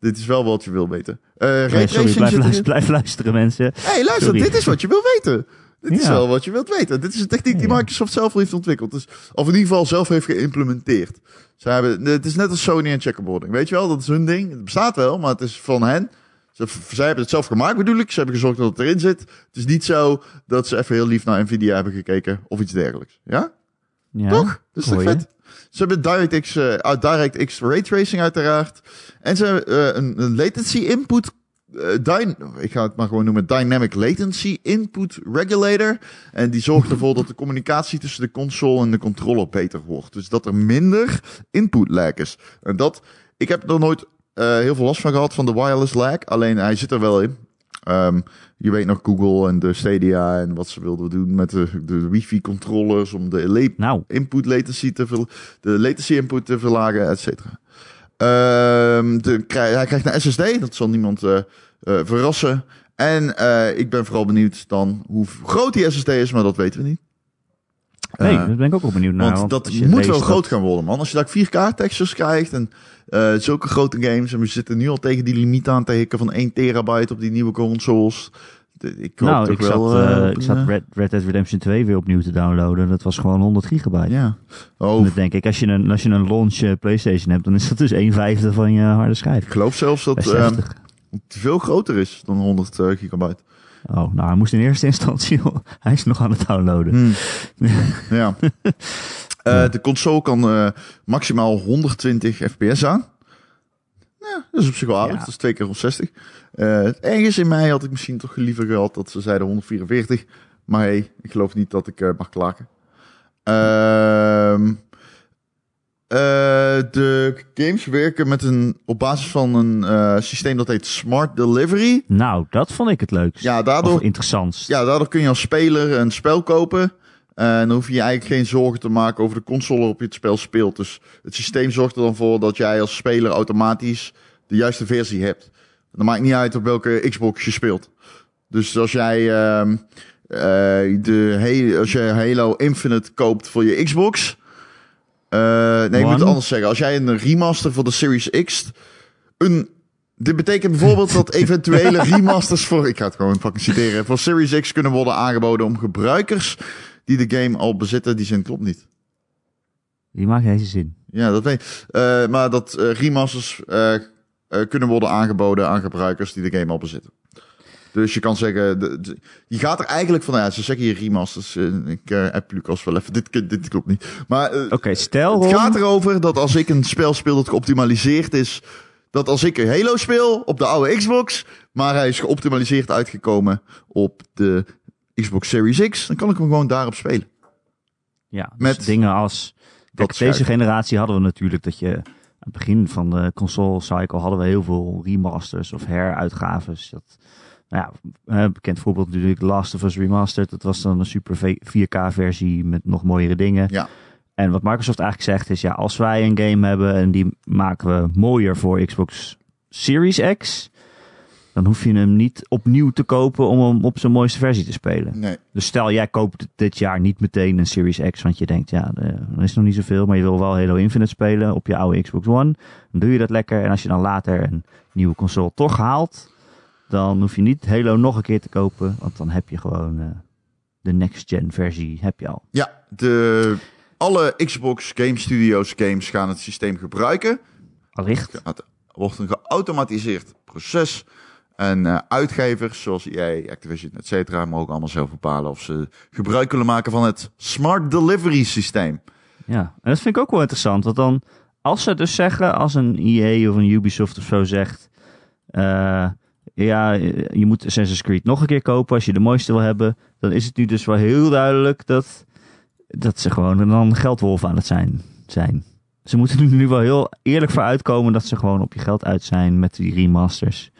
Dit is wel wat je wil weten. Nee, sorry, blijf, luisteren, blijf luisteren, mensen. hey, luister, Sorry. dit is wat je wil weten. Dit is wel wat je wilt weten. Dit is een techniek die. Microsoft zelf heeft ontwikkeld. Dus, of in ieder geval zelf heeft geïmplementeerd. Ze hebben, het is net als Sony en checkerboarding. Weet je wel, dat is hun ding. Het bestaat wel, maar het is van hen. Ze, zij hebben het zelf gemaakt bedoel ik. Ze hebben gezorgd dat het erin zit. Het is niet zo dat ze even heel lief naar Nvidia hebben gekeken. Of iets dergelijks. Ja? Ja, Toch? Dat is vet? Ze hebben DirectX, eh uit DirectX raytracing uiteraard. En ze hebben eh, een, een latency input. Eh, dyn- ik ga het maar gewoon noemen Dynamic Latency Input Regulator. En die zorgt ervoor dat de communicatie tussen de console en de controller beter wordt. Dus dat er minder input lag is. En dat, ik heb er nooit eh, heel veel last van gehad van de wireless lag. Alleen hij zit er wel in. Ehm, je weet nog Google en de Stadia en wat ze wilden doen met de, de wifi controllers om de Nou, input latency te de latency input te verlagen, et cetera. Ehm, de, hij krijgt een SSD, dat zal niemand eh, eh, verrassen. En eh, ik ben vooral benieuwd dan hoe groot die SSD is, maar dat weten we niet. nee, daar ben ik ook wel benieuwd naar. want want dat moet wel dat- groot gaan worden, man. Als je daar 4K textures krijgt en eh, zulke grote games. En we zitten nu al tegen die limiet aan te hikken van 1 terabyte op die nieuwe consoles. De- Ik hoop Nou, toch ik wel... zat, eh, eh, ik zat eh, Red, Red Dead Redemption 2 weer opnieuw te downloaden. Dat was gewoon 100 gigabyte. Ja. Oh, denk ik, als je een, als je een launch eh, PlayStation hebt, dan is dat dus 1 vijfde van je harde schijf. ik geloof zelfs dat eh, het veel groter is dan 100 eh, gigabyte. Oh, nou, hij moest in eerste instantie, hij is nog aan het downloaden. Hmm. ja. Eh, de console kan eh, maximaal 120 fps aan. Ja, dat is op zich wel aardig. Ja. Dat is twee keer 160. Eh ergens in mei had ik misschien toch liever gehad dat ze zeiden 144. Maar hey, ik geloof niet dat ik eh, mag klagen. Ehm, eh, de games werken met een, op basis van een systeem dat heet Smart Delivery. Nou, dat vond ik het leukst. Ja, daardoor interessantst. ja, daardoor kun je als speler een spel kopen. En dan hoef je je eigenlijk geen zorgen te maken over de console waarop je het spel speelt. Dus het systeem zorgt er dan voor dat jij als speler automatisch de juiste versie hebt. Dan maakt niet uit op welke Xbox je speelt. Dus als jij eh, de als je Halo Infinite koopt voor je Xbox. eh, nee, ik moet het anders zeggen. Als jij een remaster voor de Series X. Een, dit betekent bijvoorbeeld dat eventuele remasters voor. Ik ga het gewoon fucking citeren. Voor Series X kunnen worden aangeboden om gebruikers die de game al bezitten. Die zin klopt niet. Die maakt deze zin. Ja, dat weet eh, Maar dat remasters eh, kunnen worden aangeboden aan gebruikers die de game al bezitten. Dus je kan zeggen, de, de- je gaat er eigenlijk van, ja, ze zeggen hier remasters. eh, ik eh app Lucas wel even, dit, dit klopt niet. Maar Oké, stel het gaat erover dat als ik een spel speel dat geoptimaliseerd is, dat als ik een Halo speel op de oude Xbox, maar hij is geoptimaliseerd uitgekomen op de Xbox Series X, dan kan ik hem gewoon daarop spelen. ja, dus met dingen als... Kijk, deze generatie hadden we natuurlijk dat je... Aan het begin van de console cycle hadden we heel veel remasters of heruitgaves. Dat, nou ja, een bekend voorbeeld natuurlijk Last of Us Remastered. Dat was dan een super 4K versie met nog mooiere dingen. Ja. En wat Microsoft eigenlijk zegt is, ja, als wij een game hebben en die maken we mooier voor Xbox Series X, dan hoef je hem niet opnieuw te kopen om hem op zijn mooiste versie te spelen. Nee. Dus stel, jij koopt dit jaar niet meteen een Series X, want je denkt, ja, eh, dan is nog niet zoveel, maar je wil wel Halo Infinite spelen op je oude Xbox One. Dan doe je dat lekker. En als je dan later een nieuwe console toch haalt, dan hoef je niet Halo nog een keer te kopen, want dan heb je gewoon eh, de next-gen versie, heb je al. Ja, de, alle Xbox Game Studios games gaan het systeem gebruiken. Allicht. Het wordt een geautomatiseerd proces. En eh, uitgevers zoals EA, Activision, et cetera, mogen allemaal zelf bepalen of ze gebruik willen maken van het Smart Delivery systeem. Ja, en dat vind ik ook wel interessant. Want dan, als ze dus zeggen, als een EA of een Ubisoft of zo zegt... eh, ja, je moet Assassin's Creed nog een keer kopen als je de mooiste wil hebben. Dan is het nu dus wel heel duidelijk dat, dat ze gewoon dan geldwolf aan het zijn, zijn. Ze moeten er nu wel heel eerlijk voor uitkomen dat ze gewoon op je geld uit zijn met die remasters.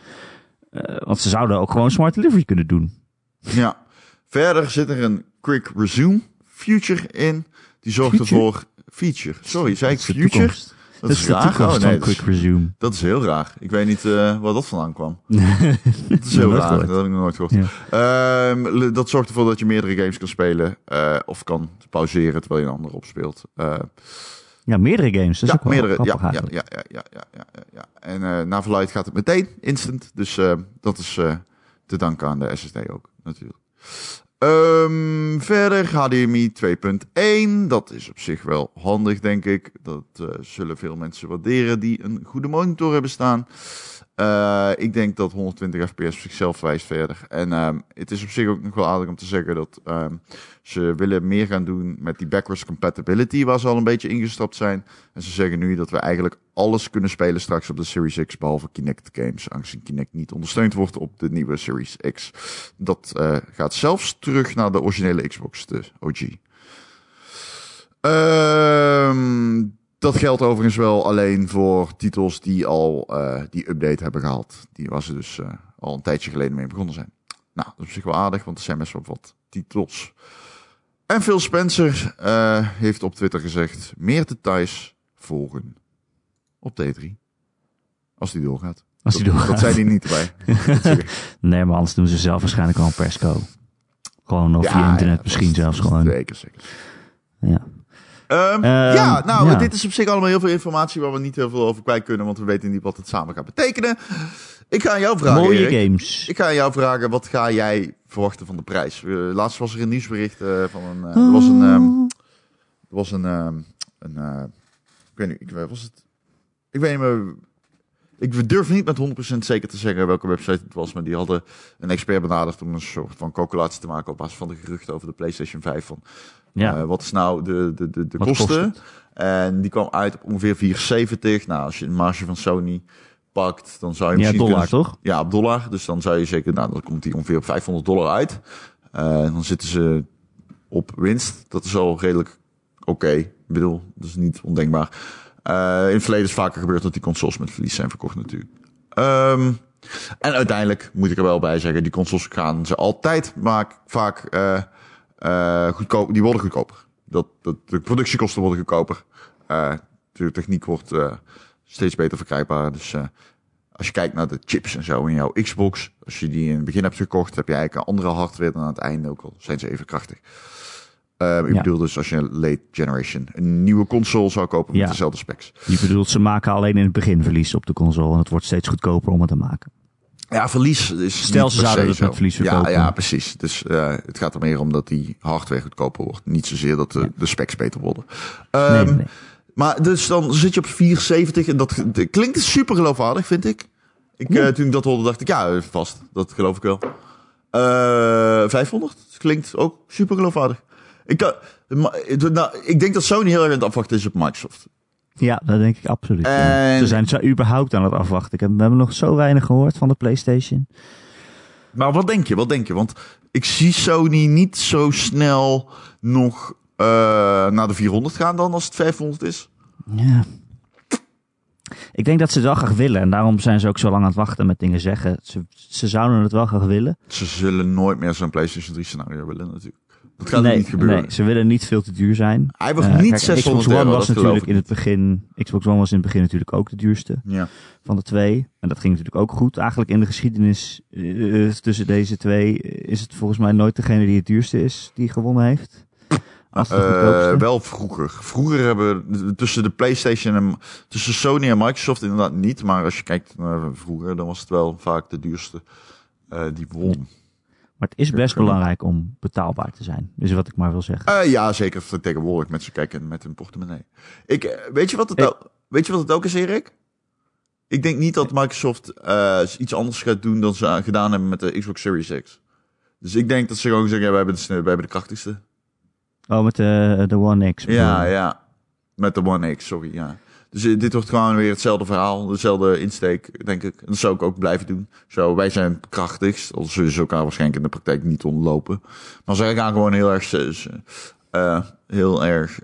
Eh, want ze zouden ook gewoon smart delivery kunnen doen. Ja. Verder zit er een Quick Resume feature in. Die zorgt ervoor... Feature. Sorry, zei ik future? Dat Dat is raar. Oh, nee, van Quick Resume. Dat is heel raar. Ik weet niet eh, waar dat vandaan kwam. Dat is heel raar. Dat heb ik nog nooit gehoord. Ehm, dat zorgt ervoor dat je meerdere games kan spelen. eh, of kan pauzeren terwijl je een ander opspeelt. Ja, meerdere games. Is ja, meerdere. Ja, ja, ja, ja, ja, ja, ja, ja. En eh na verluid gaat het meteen instant. Dus eh, dat is eh, te danken aan de SSD ook, natuurlijk. Ehm, verder HDMI 2.1. Dat is op zich wel handig, denk ik. Dat zullen veel mensen waarderen die een goede monitor hebben staan. Eh, ik denk dat 120 fps op zichzelf wijst verder. En ehm, het is op zich ook nog wel aardig om te zeggen dat ehm, ze willen meer gaan doen met die backwards compatibility, waar ze al een beetje ingestapt zijn. En ze zeggen nu dat we eigenlijk alles kunnen spelen straks op de Series X, behalve Kinect games, aangezien Kinect niet ondersteund wordt op de nieuwe Series X. Dat eh, gaat zelfs terug naar de originele Xbox, de OG. Ehm, dat geldt overigens wel alleen voor titels die al eh, die update hebben gehaald. Die waar ze dus eh, al een tijdje geleden mee begonnen zijn. Nou, dat is op zich wel aardig, want er zijn best wel wat titels. En Phil Spencer eh, heeft op Twitter gezegd: meer details volgen op D3. Als die doorgaat. Als die Dat- doorgaat. Dat zei hij niet erbij. Nee, maar anders doen ze zelf waarschijnlijk al een persco. Gewoon of via internet ja, misschien zelfs gewoon. Zeker, zeker. Ja. Ehm, Ehm, ja, nou, ja. dit is op zich allemaal heel veel informatie waar we niet heel veel over kwijt kunnen, want we weten niet wat het samen gaat betekenen. Ik ga aan jou vragen. Mooie Erik. games. Ik ga aan jou vragen, wat ga jij verwachten van de prijs? Eh, laatst was er een nieuwsbericht eh, van een. eh, er was een. ehm, er was een. een ik weet niet, ik, was het. Ik weet niet meer. Ik durf niet met 100% zeker te zeggen welke website het was, maar die hadden een expert benaderd om een soort van calculatie te maken op basis van de geruchten over de PlayStation 5. Van ja. eh, wat is nou de, de, de, de kosten? kost En die kwam uit op ongeveer 470. Nou, als je een marge van Sony pakt, dan zou je ja, misschien dollar kunnen- toch? ja, op dollar. Dus dan zou je zeker, nou, dan komt die ongeveer op 500 dollar uit. Eh, dan zitten ze op winst. Dat is al redelijk oké. Ik bedoel, dat is niet ondenkbaar. Eh, in het verleden is vaker gebeurd dat die consoles met verlies zijn verkocht natuurlijk. Ehm, en uiteindelijk moet ik er wel bij zeggen, die consoles gaan ze altijd maak, vaak eh eh goedkoop, die worden goedkoper. Dat, dat, de productiekosten worden goedkoper. De techniek wordt steeds beter verkrijgbaar. Dus als je kijkt naar de chips en zo in jouw Xbox, als je die in het begin hebt gekocht, heb je eigenlijk een andere hardware dan aan het einde, ook al zijn ze even krachtig. Eh, ik Ja. bedoel dus als je late generation een nieuwe console zou kopen met Ja. dezelfde specs. Je bedoelt, ze maken alleen in het begin verlies op de console. En het wordt steeds goedkoper om het te maken. Ja, verlies is Stel, ze zouden het met verlies Ja, verkopen. ja, precies. Dus eh, het gaat er meer om dat die hardware goedkoper wordt. Niet zozeer dat de, de specs beter worden. Nee, Ehm, nee, nee. Maar dus dan zit je op 470 en dat, dat klinkt super geloofwaardig, vind ik. ik Ja. eh, toen ik dat hoorde, dacht ik, ja, vast. Dat geloof ik wel. Eh 500 klinkt ook super geloofwaardig. Ik, nou, ik denk dat Sony heel erg aan het afwachten is op Microsoft. Ja, dat denk ik absoluut. En- Ze zijn zo überhaupt aan het afwachten. Ik heb, we hebben nog zo weinig gehoord van de PlayStation. Maar wat denk je? Wat denk je? Want ik zie Sony niet zo snel nog eh, naar de 400 gaan dan als het 500 is. Ja. Ik denk dat ze het wel graag willen. En daarom zijn ze ook zo lang aan het wachten met dingen zeggen. Ze, ze zouden het wel graag willen. Ze zullen nooit meer zo'n PlayStation 3 scenario willen natuurlijk. Dat gaat nee, niet gebeuren. nee, ze willen niet veel te duur zijn. Hij was Eh, niet kijk, 600 Xbox One was natuurlijk in het begin. Xbox One was in het begin natuurlijk ook de duurste Ja. van de twee. En dat ging natuurlijk ook goed. Eigenlijk in de geschiedenis eh, tussen deze twee is het volgens mij nooit degene die het duurste is die gewonnen heeft. Eh, goedkoopste. wel vroeger. Vroeger hebben we tussen de PlayStation en tussen Sony en Microsoft inderdaad niet. Maar als je kijkt naar vroeger, dan was het wel vaak de duurste eh, die won. Maar het is best belangrijk om betaalbaar te zijn. Is wat ik maar wil zeggen. Eh, ja, zeker tegenwoordig met ze kijken met hun portemonnee. Ik, eh, weet, je wat het Ik- ook, weet je wat het ook is, Erik? Ik denk niet dat Microsoft eh, iets anders gaat doen dan ze aan- gedaan hebben met de Xbox Series X. Dus ik denk dat ze gewoon zeggen, ja, wij hebben de, wij hebben de krachtigste. Oh, met de, de One X. Ja, ja. Met de One X, sorry, ja. Dus eh, dit wordt gewoon weer hetzelfde verhaal, dezelfde insteek, denk ik. En dat zou ik ook blijven doen. Zo, wij zijn het krachtigst, al zullen ze elkaar waarschijnlijk in de praktijk niet ontlopen. Maar zij gaan gewoon heel erg, eh, heel erg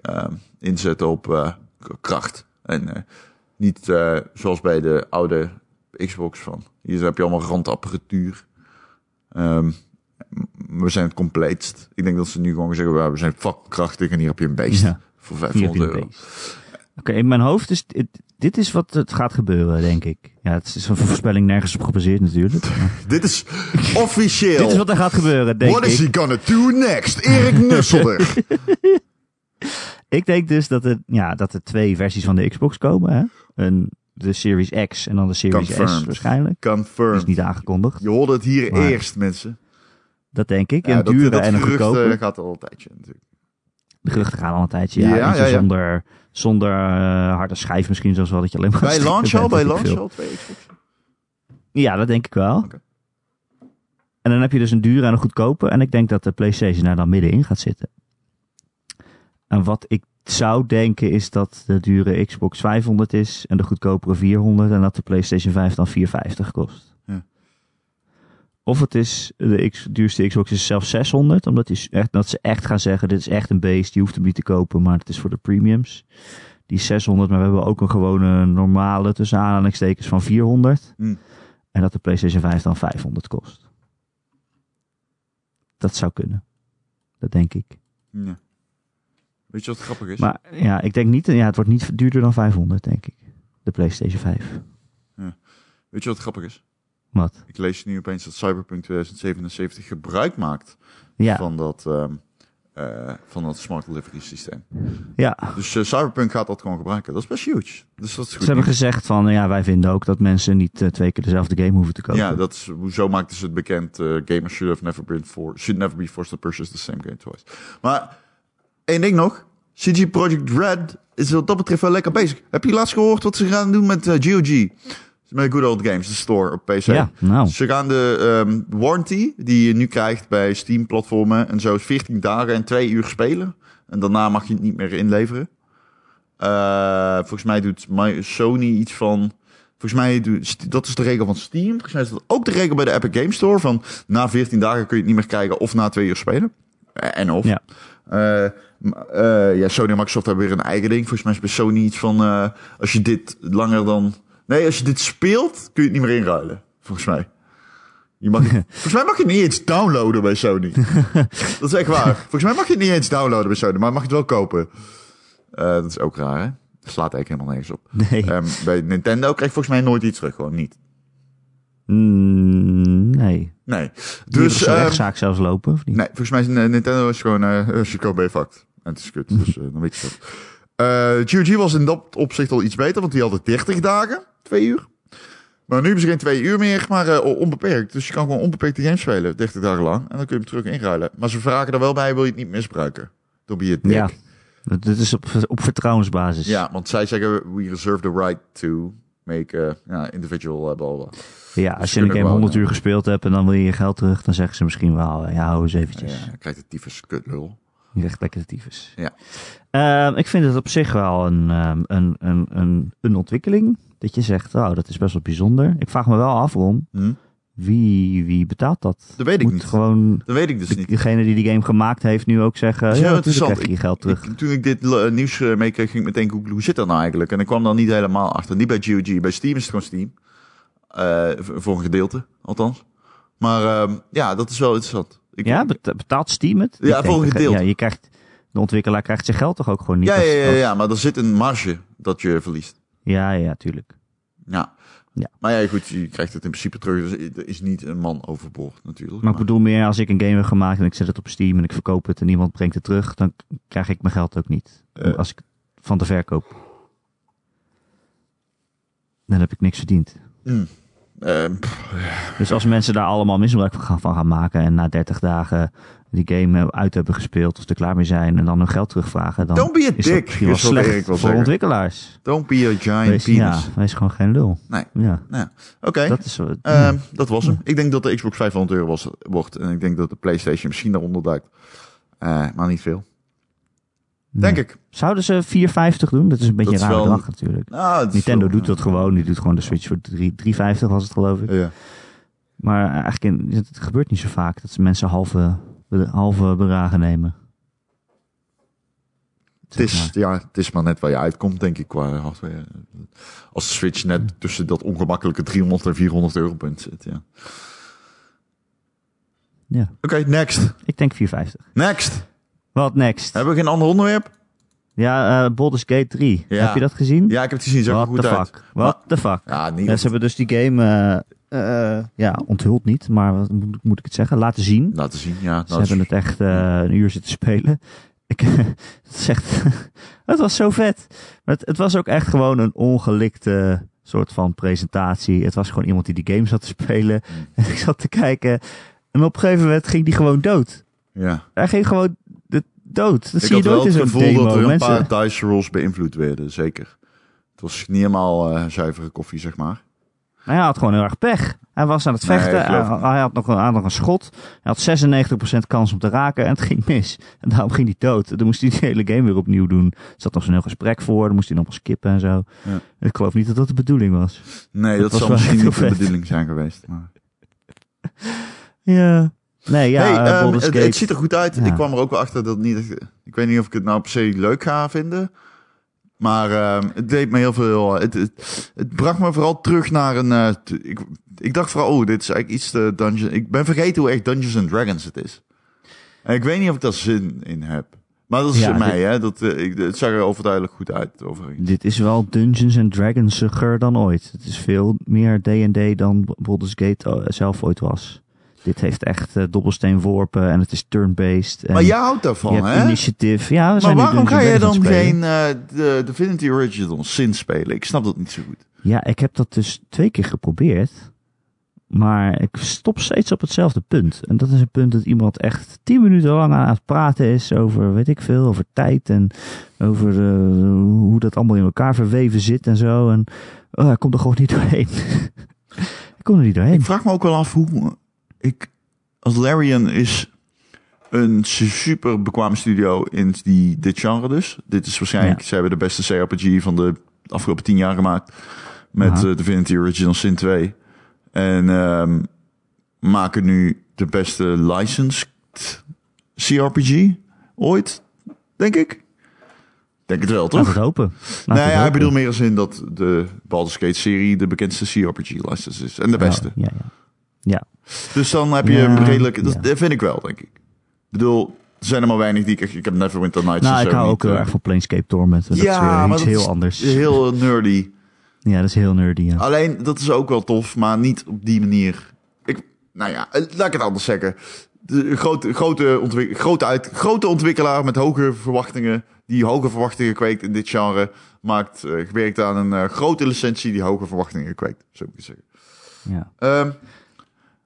inzetten op kracht. En niet zoals bij de oude Xbox van. Hier heb je allemaal randapparatuur. Ehm, we zijn het compleetst. Ik denk dat ze nu gewoon zeggen, "Ja, we zijn fucking krachtig en hier heb je een beest. Ja. Voor Hier heb 500 je een euro. beest. Oké, in mijn hoofd is dit, dit is wat het gaat gebeuren, denk ik. Ja, het is een voorspelling nergens op gebaseerd natuurlijk. Dit is officieel. dit is wat er gaat gebeuren, denk What ik. is he gonna do next? Erik Nusselder. Ik denk dus dat er, ja, dat er twee versies van de Xbox komen. Hè? Een, de Series X en dan de Series S Confirmed. waarschijnlijk. Dat is Confirmed. niet aangekondigd. Je hoorde het hier Maar- eerst, mensen. Dat denk ik. Ja, een dat, dure dat en een gerucht goedkope. eh, gaat al een tijdje natuurlijk. De geruchten gaan al een tijdje. Ja, Ja, eentje ja, ja. Zonder, zonder eh, harde schijf misschien, zoals wel dat je alleen maar... Bij launch al? Bij launch al twee Xbox? Ja, dat denk ik wel. En dan heb je dus een dure en een goedkope. En ik denk dat de PlayStation daar dan middenin gaat zitten. En wat ik zou denken is dat de dure Xbox 500 is en de goedkopere 400 en dat de PlayStation 5 dan 450 kost. Ja. Of het is de X, duurste Xbox is zelfs 600, omdat die, echt, dat ze echt gaan zeggen: dit is echt een beest, je hoeft hem niet te kopen, maar het is voor de premiums. Die is 600, maar we hebben ook een gewone normale tussen aanhalingstekens van 400. Hm. En dat de PlayStation 5 dan 500 kost. Dat zou kunnen. Dat denk ik. Ja. Weet je wat grappig is? Maar ja, ik denk niet, ja, het wordt niet duurder dan 500, denk ik. De PlayStation 5. Weet je wat grappig is? Wat? Ik lees nu opeens dat Cyberpunk 2077 gebruik maakt Ja, van, dat, ehm, eh, van dat smart delivery systeem. ja. Dus eh, Cyberpunk gaat dat gewoon gebruiken. Dat is best huge. Dus dat is goed. Ze hebben gezegd van, ja, wij vinden ook dat mensen niet eh, twee keer dezelfde game hoeven te kopen. Ja, dat is, zo maakten ze het bekend. gamers should have never been for, should never be forced to purchase the same game twice. Maar één ding nog. CG Project Red is wat dat betreft wel lekker bezig. Heb je laatst gehoord wat ze gaan doen met GOG? Met Good Old Games, de store op PC. Ja, nou. Ze gaan de ehm, warranty die je nu krijgt bij Steam-platformen en zo is 14 dagen en 2 uur spelen. En daarna mag je het niet meer inleveren. Eh, volgens mij doet Sony iets van. Volgens mij doet, dat is de regel van Steam. Volgens mij is dat ook de regel bij de Epic Game Store. Van na 14 dagen kun je het niet meer krijgen of na 2 uur spelen. Eh, En of. Ja. Eh, ja, Sony en Microsoft hebben weer een eigen ding. Volgens mij is bij Sony iets van... als je dit langer dan... Nee, als je dit speelt, kun je het niet meer inruilen. Volgens mij. Je mag, volgens mij mag je het niet eens downloaden bij Sony. dat is echt waar. Volgens mij mag je het niet eens downloaden bij Sony, maar mag je het wel kopen. Eh, dat is ook raar, hè? Dat slaat eigenlijk helemaal nergens op. Nee. Ehm, bij Nintendo krijg je volgens mij nooit iets terug. Gewoon niet. Mm, nee. Nee. Dus, ehm, rechtszaak zelfs lopen, of niet? Nee, volgens mij is eh, Nintendo is gewoon, eh als je koopt ben je fucked. En het is kut, dus dan weet je dat. GOG was in dat opzicht al iets beter, want die hadden 30 dagen, twee uur. Maar nu hebben ze geen twee uur meer, maar eh, onbeperkt. Dus je kan gewoon onbeperkt de game spelen, 30 dagen lang. En dan kun je hem terug inruilen. Maar ze vragen er wel bij, wil je het niet misbruiken? Dan ben je dik. Ja. Dat- Dit is op, op vertrouwensbasis. Ja, want zij zeggen, we reserve the right to make eh, ja, individual uh. Ja, als Dus je een game wel, 100 ja. uur gespeeld hebt en dan wil je je geld terug, dan zeggen ze misschien wel, ja, hou eens eventjes. Ja, dan krijgt de tyfus kutlul. Je krijgt lekker de tyfus. Ja. Ehm, ik vind het op zich wel een, ehm, een, een, een, een ontwikkeling. Dat je zegt, oh, dat is best wel bijzonder. Ik vraag me wel af, Ron, Hm? wie, wie betaalt dat? Dat weet ik Moet niet. gewoon Dat weet ik dus de- niet. degene die die game gemaakt heeft nu ook zeggen, Dat ja, is heel natuurlijk interessant. krijg je je geld terug. Ik- toen ik dit nieuws eh, meekreeg, ging ik meteen googlen, hoe zit dat nou eigenlijk? En ik kwam dan niet helemaal achter. Niet bij GOG, bij Steam is het gewoon Steam. Eh, voor een gedeelte, althans. Maar ehm, ja, dat is wel interessant. Ik, Ja, bet- betaalt Steam het? Ja, voor een gedeelte. Ja, je krijgt, de ontwikkelaar krijgt zijn geld toch ook gewoon niet? ja, ja, ja, ja, maar er zit een marge dat je verliest. Ja, ja, tuurlijk. Ja. Ja. Maar ja, goed, je krijgt het in principe terug. Dus er is niet een man overboord natuurlijk. Maar ik bedoel meer, als ik een game heb gemaakt en ik zet het op Steam en ik verkoop het en iemand brengt het terug, dan krijg ik mijn geld ook niet. Eh. Als ik van de verkoop. Dan heb ik niks verdiend. Mm. Ehm, pff, Dus als mensen daar allemaal misbruik van gaan, van gaan maken en na 30 dagen die game uit hebben gespeeld of er klaar mee zijn en dan hun geld terugvragen, dan don't be a is dat dick, wel is slecht voor zeggen. ontwikkelaars. Don't be a giant Wees, penis. ja, wees gewoon geen lul. Nee. Ja, Oké, dat is ehm, dat was hem. Ik denk dat de Xbox 500 euro was, wordt. En ik denk dat de PlayStation misschien daaronder duikt. Eh, maar niet veel. Denk ik. Zouden ze 4,50 doen? Dat is een beetje Dat rare wel- bedrag natuurlijk. Nou, Nintendo wel- doet dat gewoon. Die doet gewoon de Switch voor 3 3,50 was het geloof ik. Ja. Maar eigenlijk in, het gebeurt niet zo vaak dat ze mensen halve, halve bedragen nemen. Het is, ja, het is maar net waar je uitkomt, denk ik, qua hardware. Als de Switch net tussen dat ongemakkelijke 300 en 400 euro punt zit, ja. Ja, Oké, next. ik denk 4,50. Next. Wat next? Hebben we geen ander onderwerp? Ja, eh Baldur's Gate 3. Ja. Heb je dat gezien? Ja, ik heb het gezien. Zag er What goed the uit. fuck? What the fuck? Ja, niet. Ja, ze hebben dus die game, eh, ja, onthuld niet, maar wat moet, moet ik het zeggen? Laten zien. Laten zien, ja. Ze hebben het echt eh, een uur zitten spelen. Ik, het, is echt, het was zo vet. Maar het, het was ook echt gewoon een ongelikte soort van presentatie. Het was gewoon iemand die die game zat te spelen. En ik zat te kijken. En op een gegeven moment ging die gewoon dood. Ja. Hij ging gewoon de, dood. Dat Ik zie je had wel nooit in het gevoel dat er een paar dice rolls beïnvloed werden, zeker. Het was niet helemaal eh, zuivere koffie, zeg maar. Hij had gewoon heel erg pech. Hij was aan het vechten. hij, hij had nog een, had nog een schot. Hij had 96% kans om te raken en het ging mis. En daarom ging hij dood. Dan moest hij die hele game weer opnieuw doen. Er zat nog zo'n heel gesprek voor. Dan moest hij nog wel skippen en zo. Ja. Ik geloof niet dat dat de bedoeling was. Nee, Dat dat, was zal misschien niet de bedoeling zijn geweest. Maar... Ja. Nee, ja, hey, eh, ehm, het, het ziet er goed uit. Ja. Ik kwam er ook wel achter dat het niet. Ik weet niet of ik het nou per se leuk ga vinden. Maar ehm, het deed me heel veel. Het, het, het bracht me vooral terug naar een. eh, ik, ik dacht vooral, oh, dit is eigenlijk iets te Dungeon. Ik ben vergeten hoe echt Dungeons and Dragons het is. En ik weet niet of ik daar zin in heb. Maar dat is Ja, mij, dit- hè? Dat, eh, ik, het zag er overduidelijk goed uit. Overigens. Dit is wel Dungeons and Dragonsiger dan ooit. Het is veel meer D&D dan Baldur's Gate eh, zelf ooit was. Dit heeft echt eh, dobbelsteenworpen en het is turn-based. Maar jij houdt je daarvan, hebt hè? initiatief. Ja, we Maar zijn nu waarom ga jij and dan geen eh, de Divinity Original Sin spelen? Ik snap dat niet zo goed. Ja, ik heb dat dus twee keer geprobeerd. Maar ik stop steeds op hetzelfde punt. En dat is een punt dat iemand echt tien minuten lang aan het praten is over, weet ik veel, over tijd en over eh, hoe dat allemaal in elkaar verweven zit en zo. En oh, ik kom er gewoon niet doorheen. ik kom er niet doorheen. Ik vraag me ook wel af hoe ik als Larian is een su- super bekwame studio in die, dit genre dus. Dit is waarschijnlijk, Ja. ze hebben de beste CRPG van de afgelopen tien jaar gemaakt. Met Aha. eh, Divinity Original Sin 2. En ehm, maken nu de beste licensed CRPG ooit, denk ik. Denk het wel, Laat toch? het hopen. Laat nee, het ja, ik bedoel meer als in dat de Baldur's Gate serie de bekendste CRPG license is. En de beste. Ja, ja, ja. Dus dan heb je Ja, een redelijk... Dat, ja. vind ik wel, denk ik. Ik bedoel, er zijn er maar weinig die ik... Ik heb Neverwinter Nights Nou, en ik hou ook heel eh, erg van Planescape Torment. Dat is weer maar iets heel is anders. Heel nerdy. Ja, dat is heel nerdy. Ja. Alleen, dat is ook wel tof, maar niet op die manier. Ik, nou ja, eh, laat ik het anders zeggen. De grote, grote, ontwik- grote, uit, grote ontwikkelaar met hoge verwachtingen, die hoge verwachtingen kweekt in dit genre, maakt, eh werkt aan een grote licentie die hoge verwachtingen kweekt, zo moet ik zeggen. Ja. Ehm,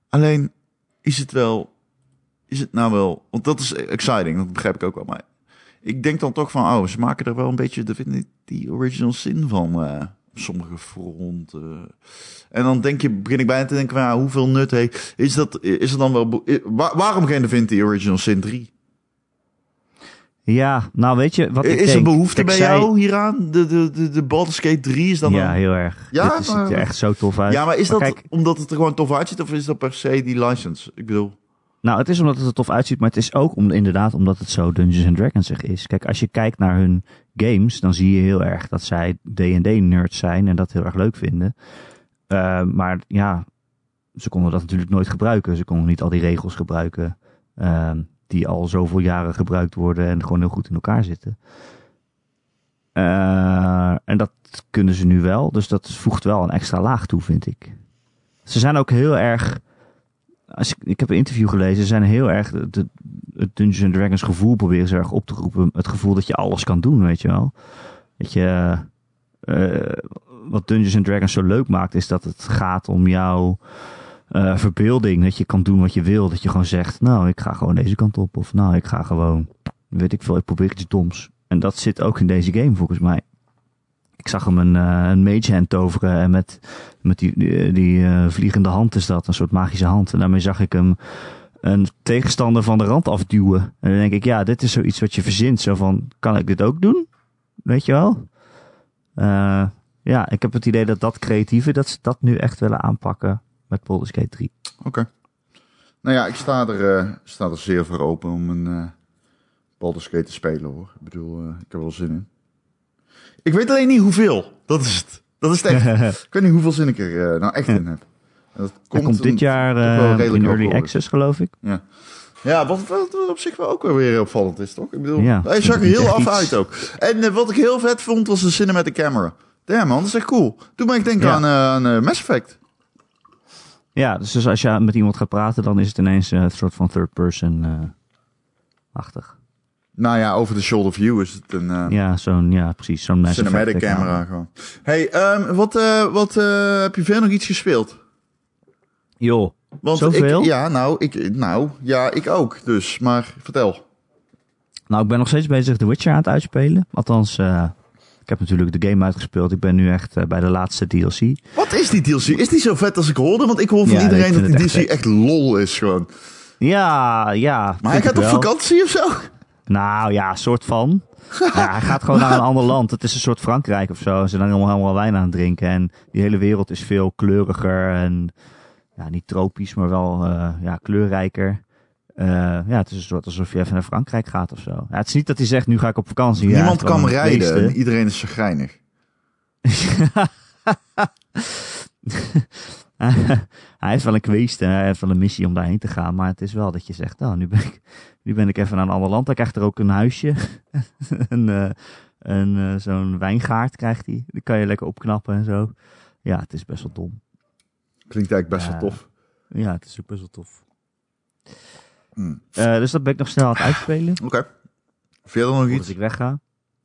alleen, is het wel, is het nou wel, want dat is exciting, dat begrijp ik ook wel, maar ik denk dan toch van, oh, ze maken er wel een beetje de, die original zin van eh, sommige fronten. En dan denk je, begin ik bijna te denken, van, ja, hoeveel nut heeft, is dat, is er dan wel, waarom geen Divinity Original Sin 3? Ja, nou weet je wat ik is er denk? behoefte bij jou hieraan? De, de, de, de Baldur's Gate 3 is dan Ja, een- heel erg. Ja, Dit ziet er echt zo tof uit. ja, maar is dat kijk, omdat het er gewoon tof uitziet of is dat per se die license? Ik bedoel, Nou, het is omdat het er tof uitziet, maar het is ook om, inderdaad omdat het zo Dungeons and Dragons zich is. Kijk, als je kijkt naar hun games, dan zie je heel erg dat zij D&D-nerds zijn en dat heel erg leuk vinden. Eh, maar ja, ze konden dat natuurlijk nooit gebruiken. Ze konden niet al die regels gebruiken Ehm, die al zoveel jaren gebruikt worden en gewoon heel goed in elkaar zitten. Eh, en dat kunnen ze nu wel, dus dat voegt wel een extra laag toe, vind ik. Ze zijn ook heel erg. Als ik, ik heb een interview gelezen, ze zijn heel erg. Het Dungeons Dragons gevoel proberen ze erg op te roepen. Het gevoel dat je alles kan doen, weet je wel. Dat je. eh, wat Dungeons Dragons zo leuk maakt, is dat het gaat om jouw eh, verbeelding. Dat je kan doen wat je wil. Dat je gewoon zegt, nou, ik ga gewoon deze kant op. Of nou, ik ga gewoon, weet ik veel, ik probeer iets doms. En dat zit ook in deze game volgens mij. Ik zag hem een, eh, een mage hand toveren en met, met die, die, eh, vliegende hand is dat, een soort magische hand. En daarmee zag ik hem een tegenstander van de rand afduwen. En dan denk ik, ja, dit is zoiets wat je verzint. Zo van, kan ik dit ook doen? Weet je wel? Ja, ik heb het idee dat dat creatieve, dat ze dat nu echt willen aanpakken met Baldur's Gate 3. Oké. Nou ja, ik sta er, eh, sta er zeer voor open om een eh Baldur's Gate te spelen hoor. Ik bedoel, eh, ik heb er wel zin in. Ik weet alleen niet hoeveel. Dat is het. Dat is het echt. ik weet niet hoeveel zin ik er nou echt in heb. En dat komt dit jaar in Early. Access, geloof ik. Ja, ja wat, wat op zich wel ook wel weer opvallend is, toch? Ik bedoel, Ja, hij zag er heel af iets. uit ook. En wat ik heel vet vond, was de cinematic camera. Damn man, dat is echt cool. Me echt denken Ja. aan, aan eh, Mass Effect. Ja, dus, dus als je met iemand gaat praten, dan is het ineens eh, een soort van third person eh, achtig. Nou ja, over de shoulder view is het een... eh, Ja, zo'n, ja, precies, zo'n Cinematic camera gewoon. Hey, ehm, wat, eh, wat eh, heb je verder nog iets gespeeld? Joh, Want Zoveel? Ik, ja, nou ik, nou, ja, ik ook. Dus, maar vertel. nou ik ben nog steeds bezig The Witcher aan het uitspelen. Althans, eh, ik heb natuurlijk de game uitgespeeld. Ik ben nu echt eh, bij de laatste DLC. Wat is die DLC? Is die zo vet als ik hoorde? Want ik hoor van Ja, iedereen dat die DLC echt echt lol is gewoon. Ja, ja. Maar hij gaat op vakantie of zo? Nou ja, soort van. ja, hij gaat gewoon naar een ander land. Het is een soort Frankrijk of zo. Ze zijn allemaal, allemaal wijn aan het drinken. En die hele wereld is veel kleuriger en ja, niet tropisch, maar wel eh, ja, kleurrijker. Eh, ja, het is een soort alsof je even naar Frankrijk gaat of zo. Ja, het is niet dat hij zegt, nu ga ik op vakantie. Niemand kan rijden en iedereen is chagrijnig. hij heeft wel een kwest en hij heeft wel een missie om daarheen te gaan. Maar het is wel dat je zegt, nou, nu ben ik, nu ben ik even naar een ander land. Hij krijgt er ook een huisje. een, eh, een, eh, zo'n wijngaard krijgt hij. Die kan je lekker opknappen en zo. Ja, het is best wel dom. Klinkt eigenlijk best wel tof. Ja, het is ook best wel tof. Eh, dus dat ben ik nog snel aan het uitspelen. Oké. Verder nog iets? ik wegga.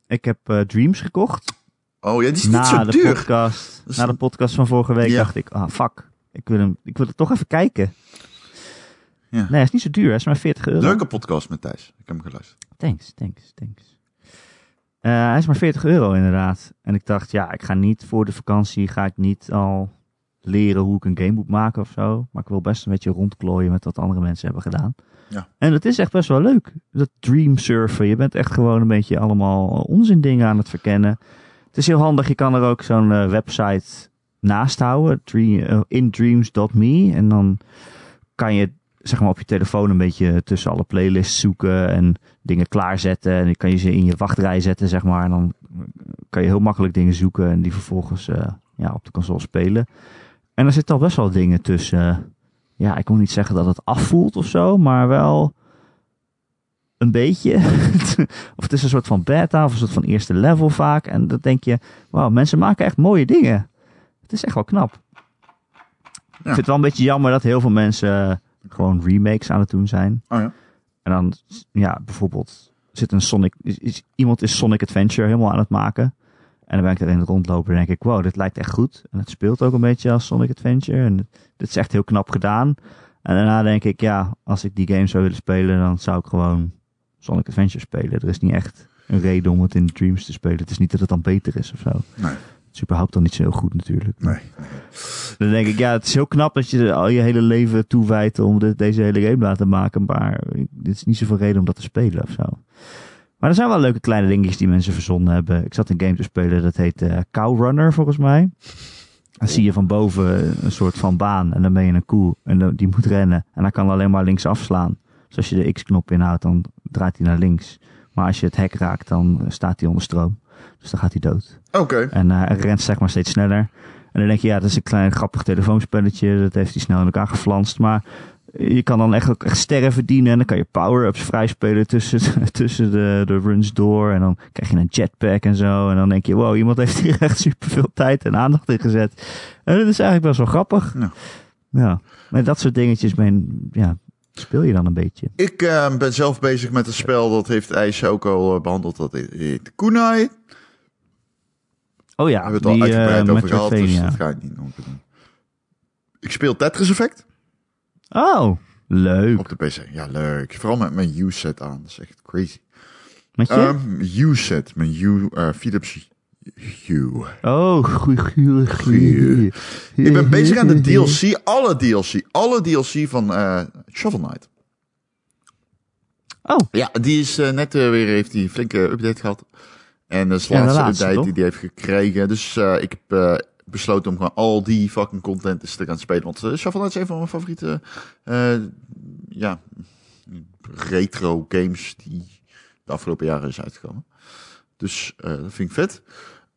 Ik heb eh, Dreams gekocht. Oh ja, die is niet na zo de duur. podcast. Is Na de podcast van vorige week Ja. dacht ik, ah fuck. Ik wil, hem, ik wil het toch even kijken. Ja. Nee, hij is niet zo duur. Hij is maar 40 euro. Leuke podcast met Thijs. Ik heb hem geluisterd. Thanks, thanks, thanks. Eh, hij is maar 40 euro inderdaad. En ik dacht, ja, ik ga niet voor de vakantie, ga ik niet al leren hoe ik een game moet maken of zo. Maar ik wil best een beetje rondklooien met wat andere mensen hebben gedaan. Ja. En het is echt best wel leuk. Dat dream surfen. Je bent echt gewoon een beetje allemaal onzin dingen aan het verkennen. Het is heel handig. Je kan er ook zo'n eh, website naast houden. Dream, eh, indreams.me. En dan kan je zeg maar op je telefoon een beetje tussen alle playlists zoeken en dingen klaarzetten. En dan kan je ze in je wachtrij zetten, zeg maar. En dan kan je heel makkelijk dingen zoeken en die vervolgens eh, ja, op de console spelen. En er zitten al best wel dingen tussen. Ja, ik wil niet zeggen dat het afvoelt of zo, maar wel een beetje. of het is een soort van beta of een soort van eerste level vaak. En dan denk je, wauw, mensen maken echt mooie dingen. Het is echt wel knap. Ik vind het wel een beetje jammer dat heel veel mensen gewoon remakes aan het doen zijn. Oh ja. En dan, ja, bijvoorbeeld zit een Sonic, is, is- iemand is Sonic Adventure helemaal aan het maken. En dan ben ik erin het rondlopen en denk ik, wow, dit lijkt echt goed. En het speelt ook een beetje als Sonic Adventure. En dit is echt heel knap gedaan. En daarna denk ik, ja, als ik die game zou willen spelen, dan zou ik gewoon Sonic Adventure spelen. Er is niet echt een reden om het in Dreams te spelen. Het is niet dat het dan beter is of zo. Nee. Het is überhaupt dan niet zo heel goed natuurlijk. Nee. Dan denk ik, ja, het is heel knap dat je al je hele leven toewijdt om deze hele game te laten maken. Maar dit is niet zoveel reden om dat te spelen of zo. Maar er zijn wel leuke kleine dingetjes die mensen verzonnen hebben. Ik zat een game te spelen, dat heet eh Cow Runner volgens mij. Dan zie je van boven een soort van baan en dan ben je een koe en dan- die moet rennen. En hij kan alleen maar links afslaan. Dus als je de X-knop inhoudt, dan draait hij naar links. Maar als je het hek raakt, dan staat hij onder stroom. Dus dan gaat hij dood. Oké. En eh, hij rent zeg maar steeds sneller. En dan denk je, ja, dat is een klein grappig telefoonspelletje. Dat heeft hij snel in elkaar geflanst. Maar je kan dan echt ook echt sterren verdienen. En dan kan je power-ups vrijspelen tussen, tussen de, de runs door. En dan krijg je een jetpack en zo. En dan denk je, wow, iemand heeft hier echt superveel tijd en aandacht in gezet. En dat is eigenlijk best wel grappig. Ja. Ja, maar dat soort dingetjes ben, ja, speel je dan een beetje. Ik eh, ben zelf bezig met een spel, dat heeft IJs ook al eh, behandeld. Dat heet Kunai. Oh ja, hebben het al die uitgebreid uh, over gehad, dus dat ga ik niet nog doen. Ik speel Tetris Effect Oh, leuk. op de PC. Ja, leuk. Vooral met mijn U-set aan. Dat is echt crazy. Met je? Um, U-set, mijn U, eh, Philips Hue. oh, goeie. Ik ben bezig aan de DLC, alle DLC, alle DLC van eh Shovel Knight. Oh, Ja, die is eh, net eh, weer, heeft die flinke update gehad. En dat is de Ja, de laatste, laatste, update toch? die die heeft gekregen. Dus ik heb besloten om gewoon al die fucking content eens te gaan spelen. Want uh, Shovel Knight is een van mijn favoriete eh, ja, retro games die de afgelopen jaren is uitgekomen. Dus eh, dat vind ik vet.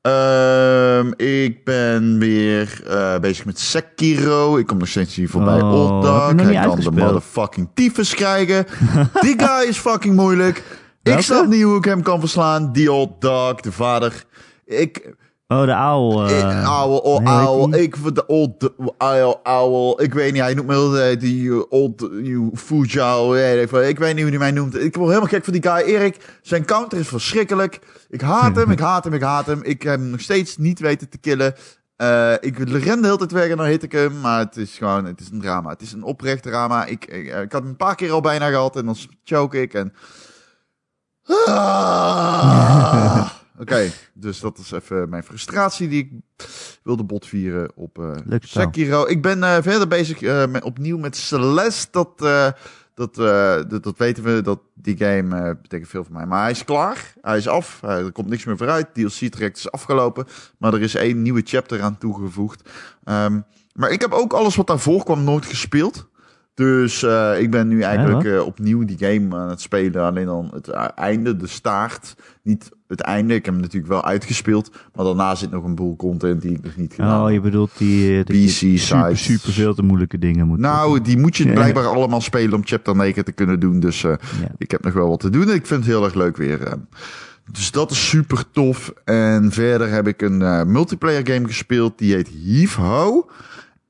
Ehm, ik ben weer eh, bezig met Sekiro. Ik kom nog steeds hier voorbij. Oh, Old nog Hij kan de motherfucking tyfus krijgen. Die guy is fucking moeilijk. Ik snap niet hoe ik hem kan verslaan. Die Old Dog, de vader. Ik, oh, de owl. eh ouwe, oh? Ik vind de Old Owl, Owl. Ik weet niet, hij noemt me heel de tijd die uh, Old uh, Fujao. Ik weet niet hoe hij mij noemt. Ik word helemaal gek van die guy. Erik, zijn counter is verschrikkelijk. Ik haat hem, ik haat hem, ik haat hem. Ik heb hem nog steeds niet weten te killen. Eh, ik ren de hele tijd weg en dan hit ik hem. Maar het is gewoon, het is een drama. Het is een oprecht drama. Ik, ik, ik had hem een paar keer al bijna gehad en dan choke ik en... Ah. Oké, dus dat is even mijn frustratie die ik wilde botvieren op spel. Sekiro. Ik ben eh, verder bezig eh, met, opnieuw met Celeste. Dat, dat, dat, dat weten we, dat die game betekent veel voor mij. Maar hij is klaar, hij is af, er komt niks meer vooruit. DLC-traject is afgelopen, maar er is één nieuwe chapter aan toegevoegd. Ehm, maar ik heb ook alles wat daarvoor kwam nooit gespeeld. Dus eh, ik ben nu eigenlijk eh, opnieuw die game aan het spelen. Alleen dan het eh, einde, de staart. Niet het einde. Ik heb hem natuurlijk wel uitgespeeld. Maar daarna zit nog een boel content die ik nog niet gedaan Oh, je bedoelt die, eh, je BC super, super veel te moeilijke dingen moet Nou, die moet je Ja. blijkbaar allemaal spelen om chapter 9 te kunnen doen. Dus Ja. ik heb nog wel wat te doen. En ik vind het heel erg leuk weer. Dus dat is super tof. En verder heb ik een multiplayer game gespeeld. Die heet Heave Ho.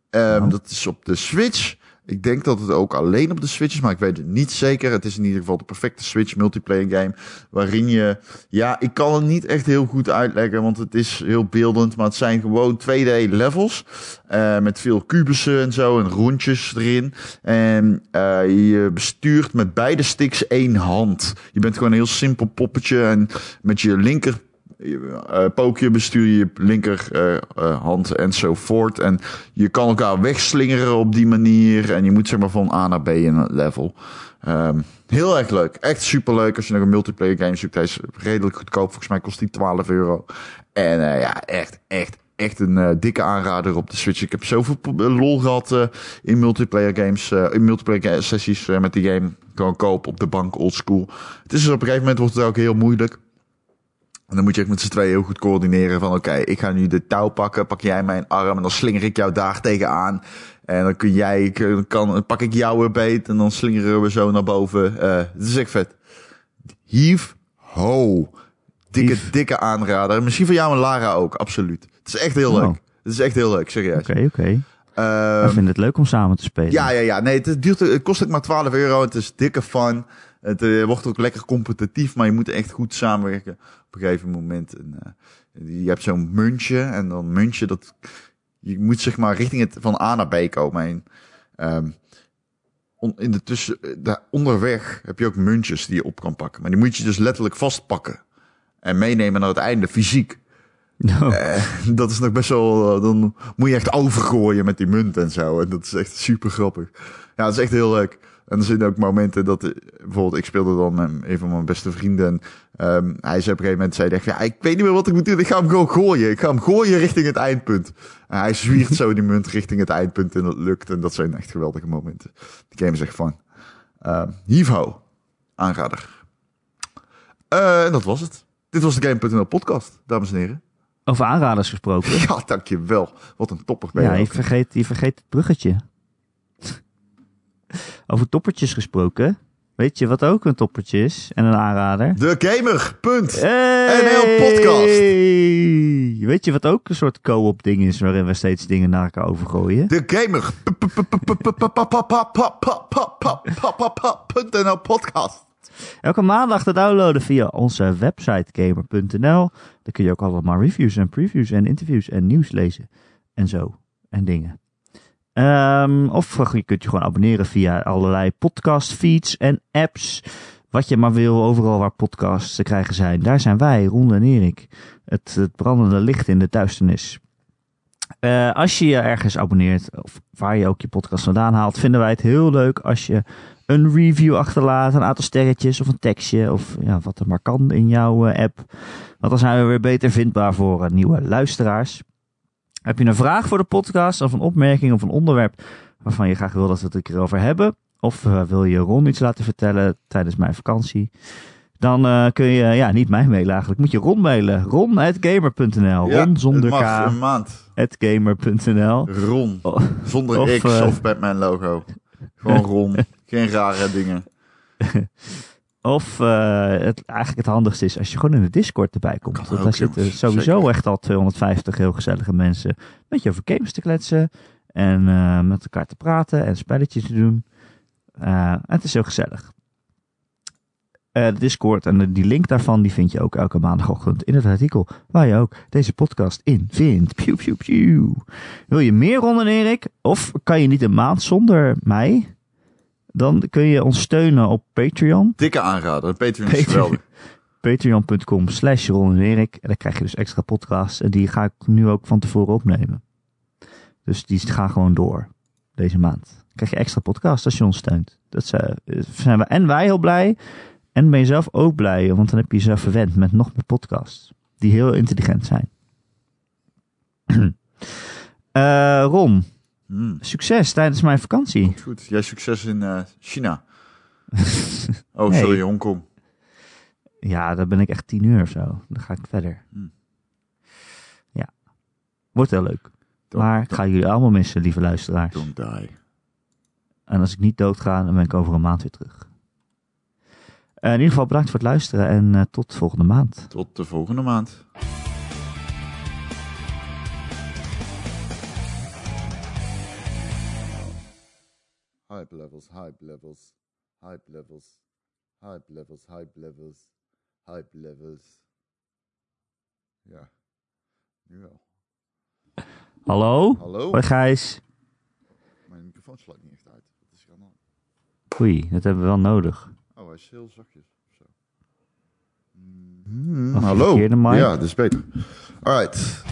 Ehm, Oh. Dat is op de Switch. Ik denk dat het ook alleen op de Switch is, maar ik weet het niet zeker. Het is in ieder geval de perfecte Switch multiplayer game. Waarin je, ja, ik kan het niet echt heel goed uitleggen, want het is heel beeldend. Maar het zijn gewoon 2D levels. eh, met veel kubussen en zo en rondjes erin. En eh, je bestuurt met beide sticks één hand. Je bent gewoon een heel simpel poppetje. En met je linker eh pookje bestuur je je linker eh, eh, hand enzovoort. En je kan elkaar wegslingeren op die manier. En je moet zeg maar van A naar B in het level. Ehm, heel erg leuk. Echt super leuk als je nog een multiplayer game zoekt. Hij is redelijk goedkoop. Volgens mij kost hij 12 euro. En ja, echt, echt, echt een dikke aanrader op de Switch. Ik heb zoveel lol gehad eh, in multiplayer games. in multiplayer sessies met die game. Gewoon koop op de bank, old school. Het is dus op een gegeven moment wordt het ook heel moeilijk. En dan moet je echt met z'n tweeën heel goed coördineren van oké, ik ga nu de touw pakken, pak jij mijn arm en dan slinger ik jou daar tegenaan. En dan kun jij, kan, pak ik jou weer beet en dan slingeren we zo naar boven. Eh het is echt vet. Heave ho. Dikke, Hief. dikke aanrader. Misschien voor jou en Lara ook, absoluut. Het is echt heel Oh. leuk. Het is echt heel leuk, serieus. Oké, oké. Ehm, Ik vind het leuk om samen te spelen. ja, ja, ja. Nee, het, duurt, het kost ook maar 12 euro. Het is dikke fun. Het eh, wordt ook lekker competitief, maar je moet echt goed samenwerken op een gegeven moment. En, eh, je hebt zo'n muntje en dan muntje dat je moet zeg maar richting het van A naar B komen. En, ehm, on- in de tussen, eh, daar onderweg heb je ook muntjes die je op kan pakken, maar die moet je dus letterlijk vastpakken en meenemen naar het einde fysiek. Oh, dat is nog best wel. dan moet je echt overgooien met die munt en zo. En dat is echt super grappig. Ja, dat is echt heel leuk. En er zijn ook momenten dat. eh, bijvoorbeeld, ik speelde dan met een van mijn beste vrienden. En ehm, hij zei op een gegeven moment: zei, ja, Ik weet niet meer wat ik moet doen. Ik ga hem gewoon gooien. Ik ga hem gooien richting het eindpunt. En hij zwiert zo die munt richting het eindpunt. En dat lukt. En dat zijn echt geweldige momenten. Die game is echt fun. Hivo. Aanrader. Eh, en dat was het. Dit was de Game.nl podcast, dames en heren. over aanraders gesproken. Ja, dankjewel. Wat een topper ben Ja, je je ook. vergeet, je vergeet het bruggetje. Over toppertjes gesproken. Weet je wat ook een toppertje is en een aanrader? De Gamer. Punt. Hey! NL podcast. Weet je wat ook een soort co-op ding is waarin we steeds dingen naar elkaar overgooien? De Gamer. .nl podcast. Elke maandag te downloaden via onze website gamer.nl. Daar kun je ook allemaal reviews en previews en interviews en nieuws lezen. En zo. En dingen. Ehm, of je kunt je gewoon abonneren via allerlei podcast feeds en apps. Wat je maar wil, overal waar podcasts te krijgen zijn. Daar zijn wij, Ron en Erik. Het, brandende licht in de duisternis. Eh, als je je ergens abonneert, of waar je ook je podcast vandaan haalt, vinden wij het heel leuk als je een review achterlaat, een aantal sterretjes of een tekstje, of ja, wat er maar kan in jouw eh, app. Want dan zijn we weer beter vindbaar voor eh, nieuwe luisteraars. Heb je een vraag voor de podcast, of een opmerking of een onderwerp waarvan je graag wil dat we het een keer over hebben? Of uh, wil je Ron iets laten vertellen tijdens mijn vakantie? Dan uh, kun je, ja, niet mij mailen eigenlijk. Moet je Ron mailen. Ron.gamer.nl. Ja, Ron zonder het mag K. een maand. Gamer.nl. Ron. Oh, Zonder Of, X eh, of Batman logo. Gewoon Ron. Geen rare dingen. Of uh, het, eigenlijk het handigste is als je gewoon in de Discord erbij komt. Kan Want ook, daar zitten sowieso Zeker. echt al 250 heel gezellige mensen. Met je over games te kletsen. En uh, met elkaar te praten en spelletjes te doen. Uh, het is heel gezellig. De Discord en de, die link daarvan die vind je ook elke maandagochtend in het artikel waar je ook deze podcast in vindt. Pew, pew, pew. Wil je meer Ron en Erik? Of kan je niet een maand zonder mij? Dan kun je ons steunen op Patreon. Dikke aanrader. Patreon is geweldig. Patreon.com slash Ron en Erik. En dan krijg je dus extra podcasts. En die ga ik nu ook van tevoren opnemen. Dus die gaan gewoon door. Deze maand. Dan krijg je extra podcasts als je ons steunt. Dat zijn, zijn we en wij heel blij. En ben je zelf ook blij. Want dan heb je jezelf verwend met nog meer podcasts. Die heel intelligent zijn. uh, Ron. Hmm. Succes tijdens mijn vakantie. Goed, goed. Jij succes in uh, China. oh, Nee. sorry, Hongkong. Ja, daar ben ik echt tien uur of zo. Dan ga ik verder. Hmm. Ja. Wordt heel leuk. Don't, maar ik ga jullie allemaal missen, lieve luisteraars. don't die. En als ik niet doodga, dan ben ik over een maand weer terug. Uh, in ieder geval bedankt voor het luisteren en uh, tot volgende maand. Tot de volgende maand. Hype levels, hype levels, hype levels, hype levels, hype levels, hype levels. Ja, nu wel. Hallo? Hallo? Hoi Gijs. Mijn microfoon slaat niet echt uit. Wat is er aan? Oei, dat hebben we wel nodig. Oh, hij is heel zachtjes. Zo. Mm, hallo. Ja, dat is beter. Alright.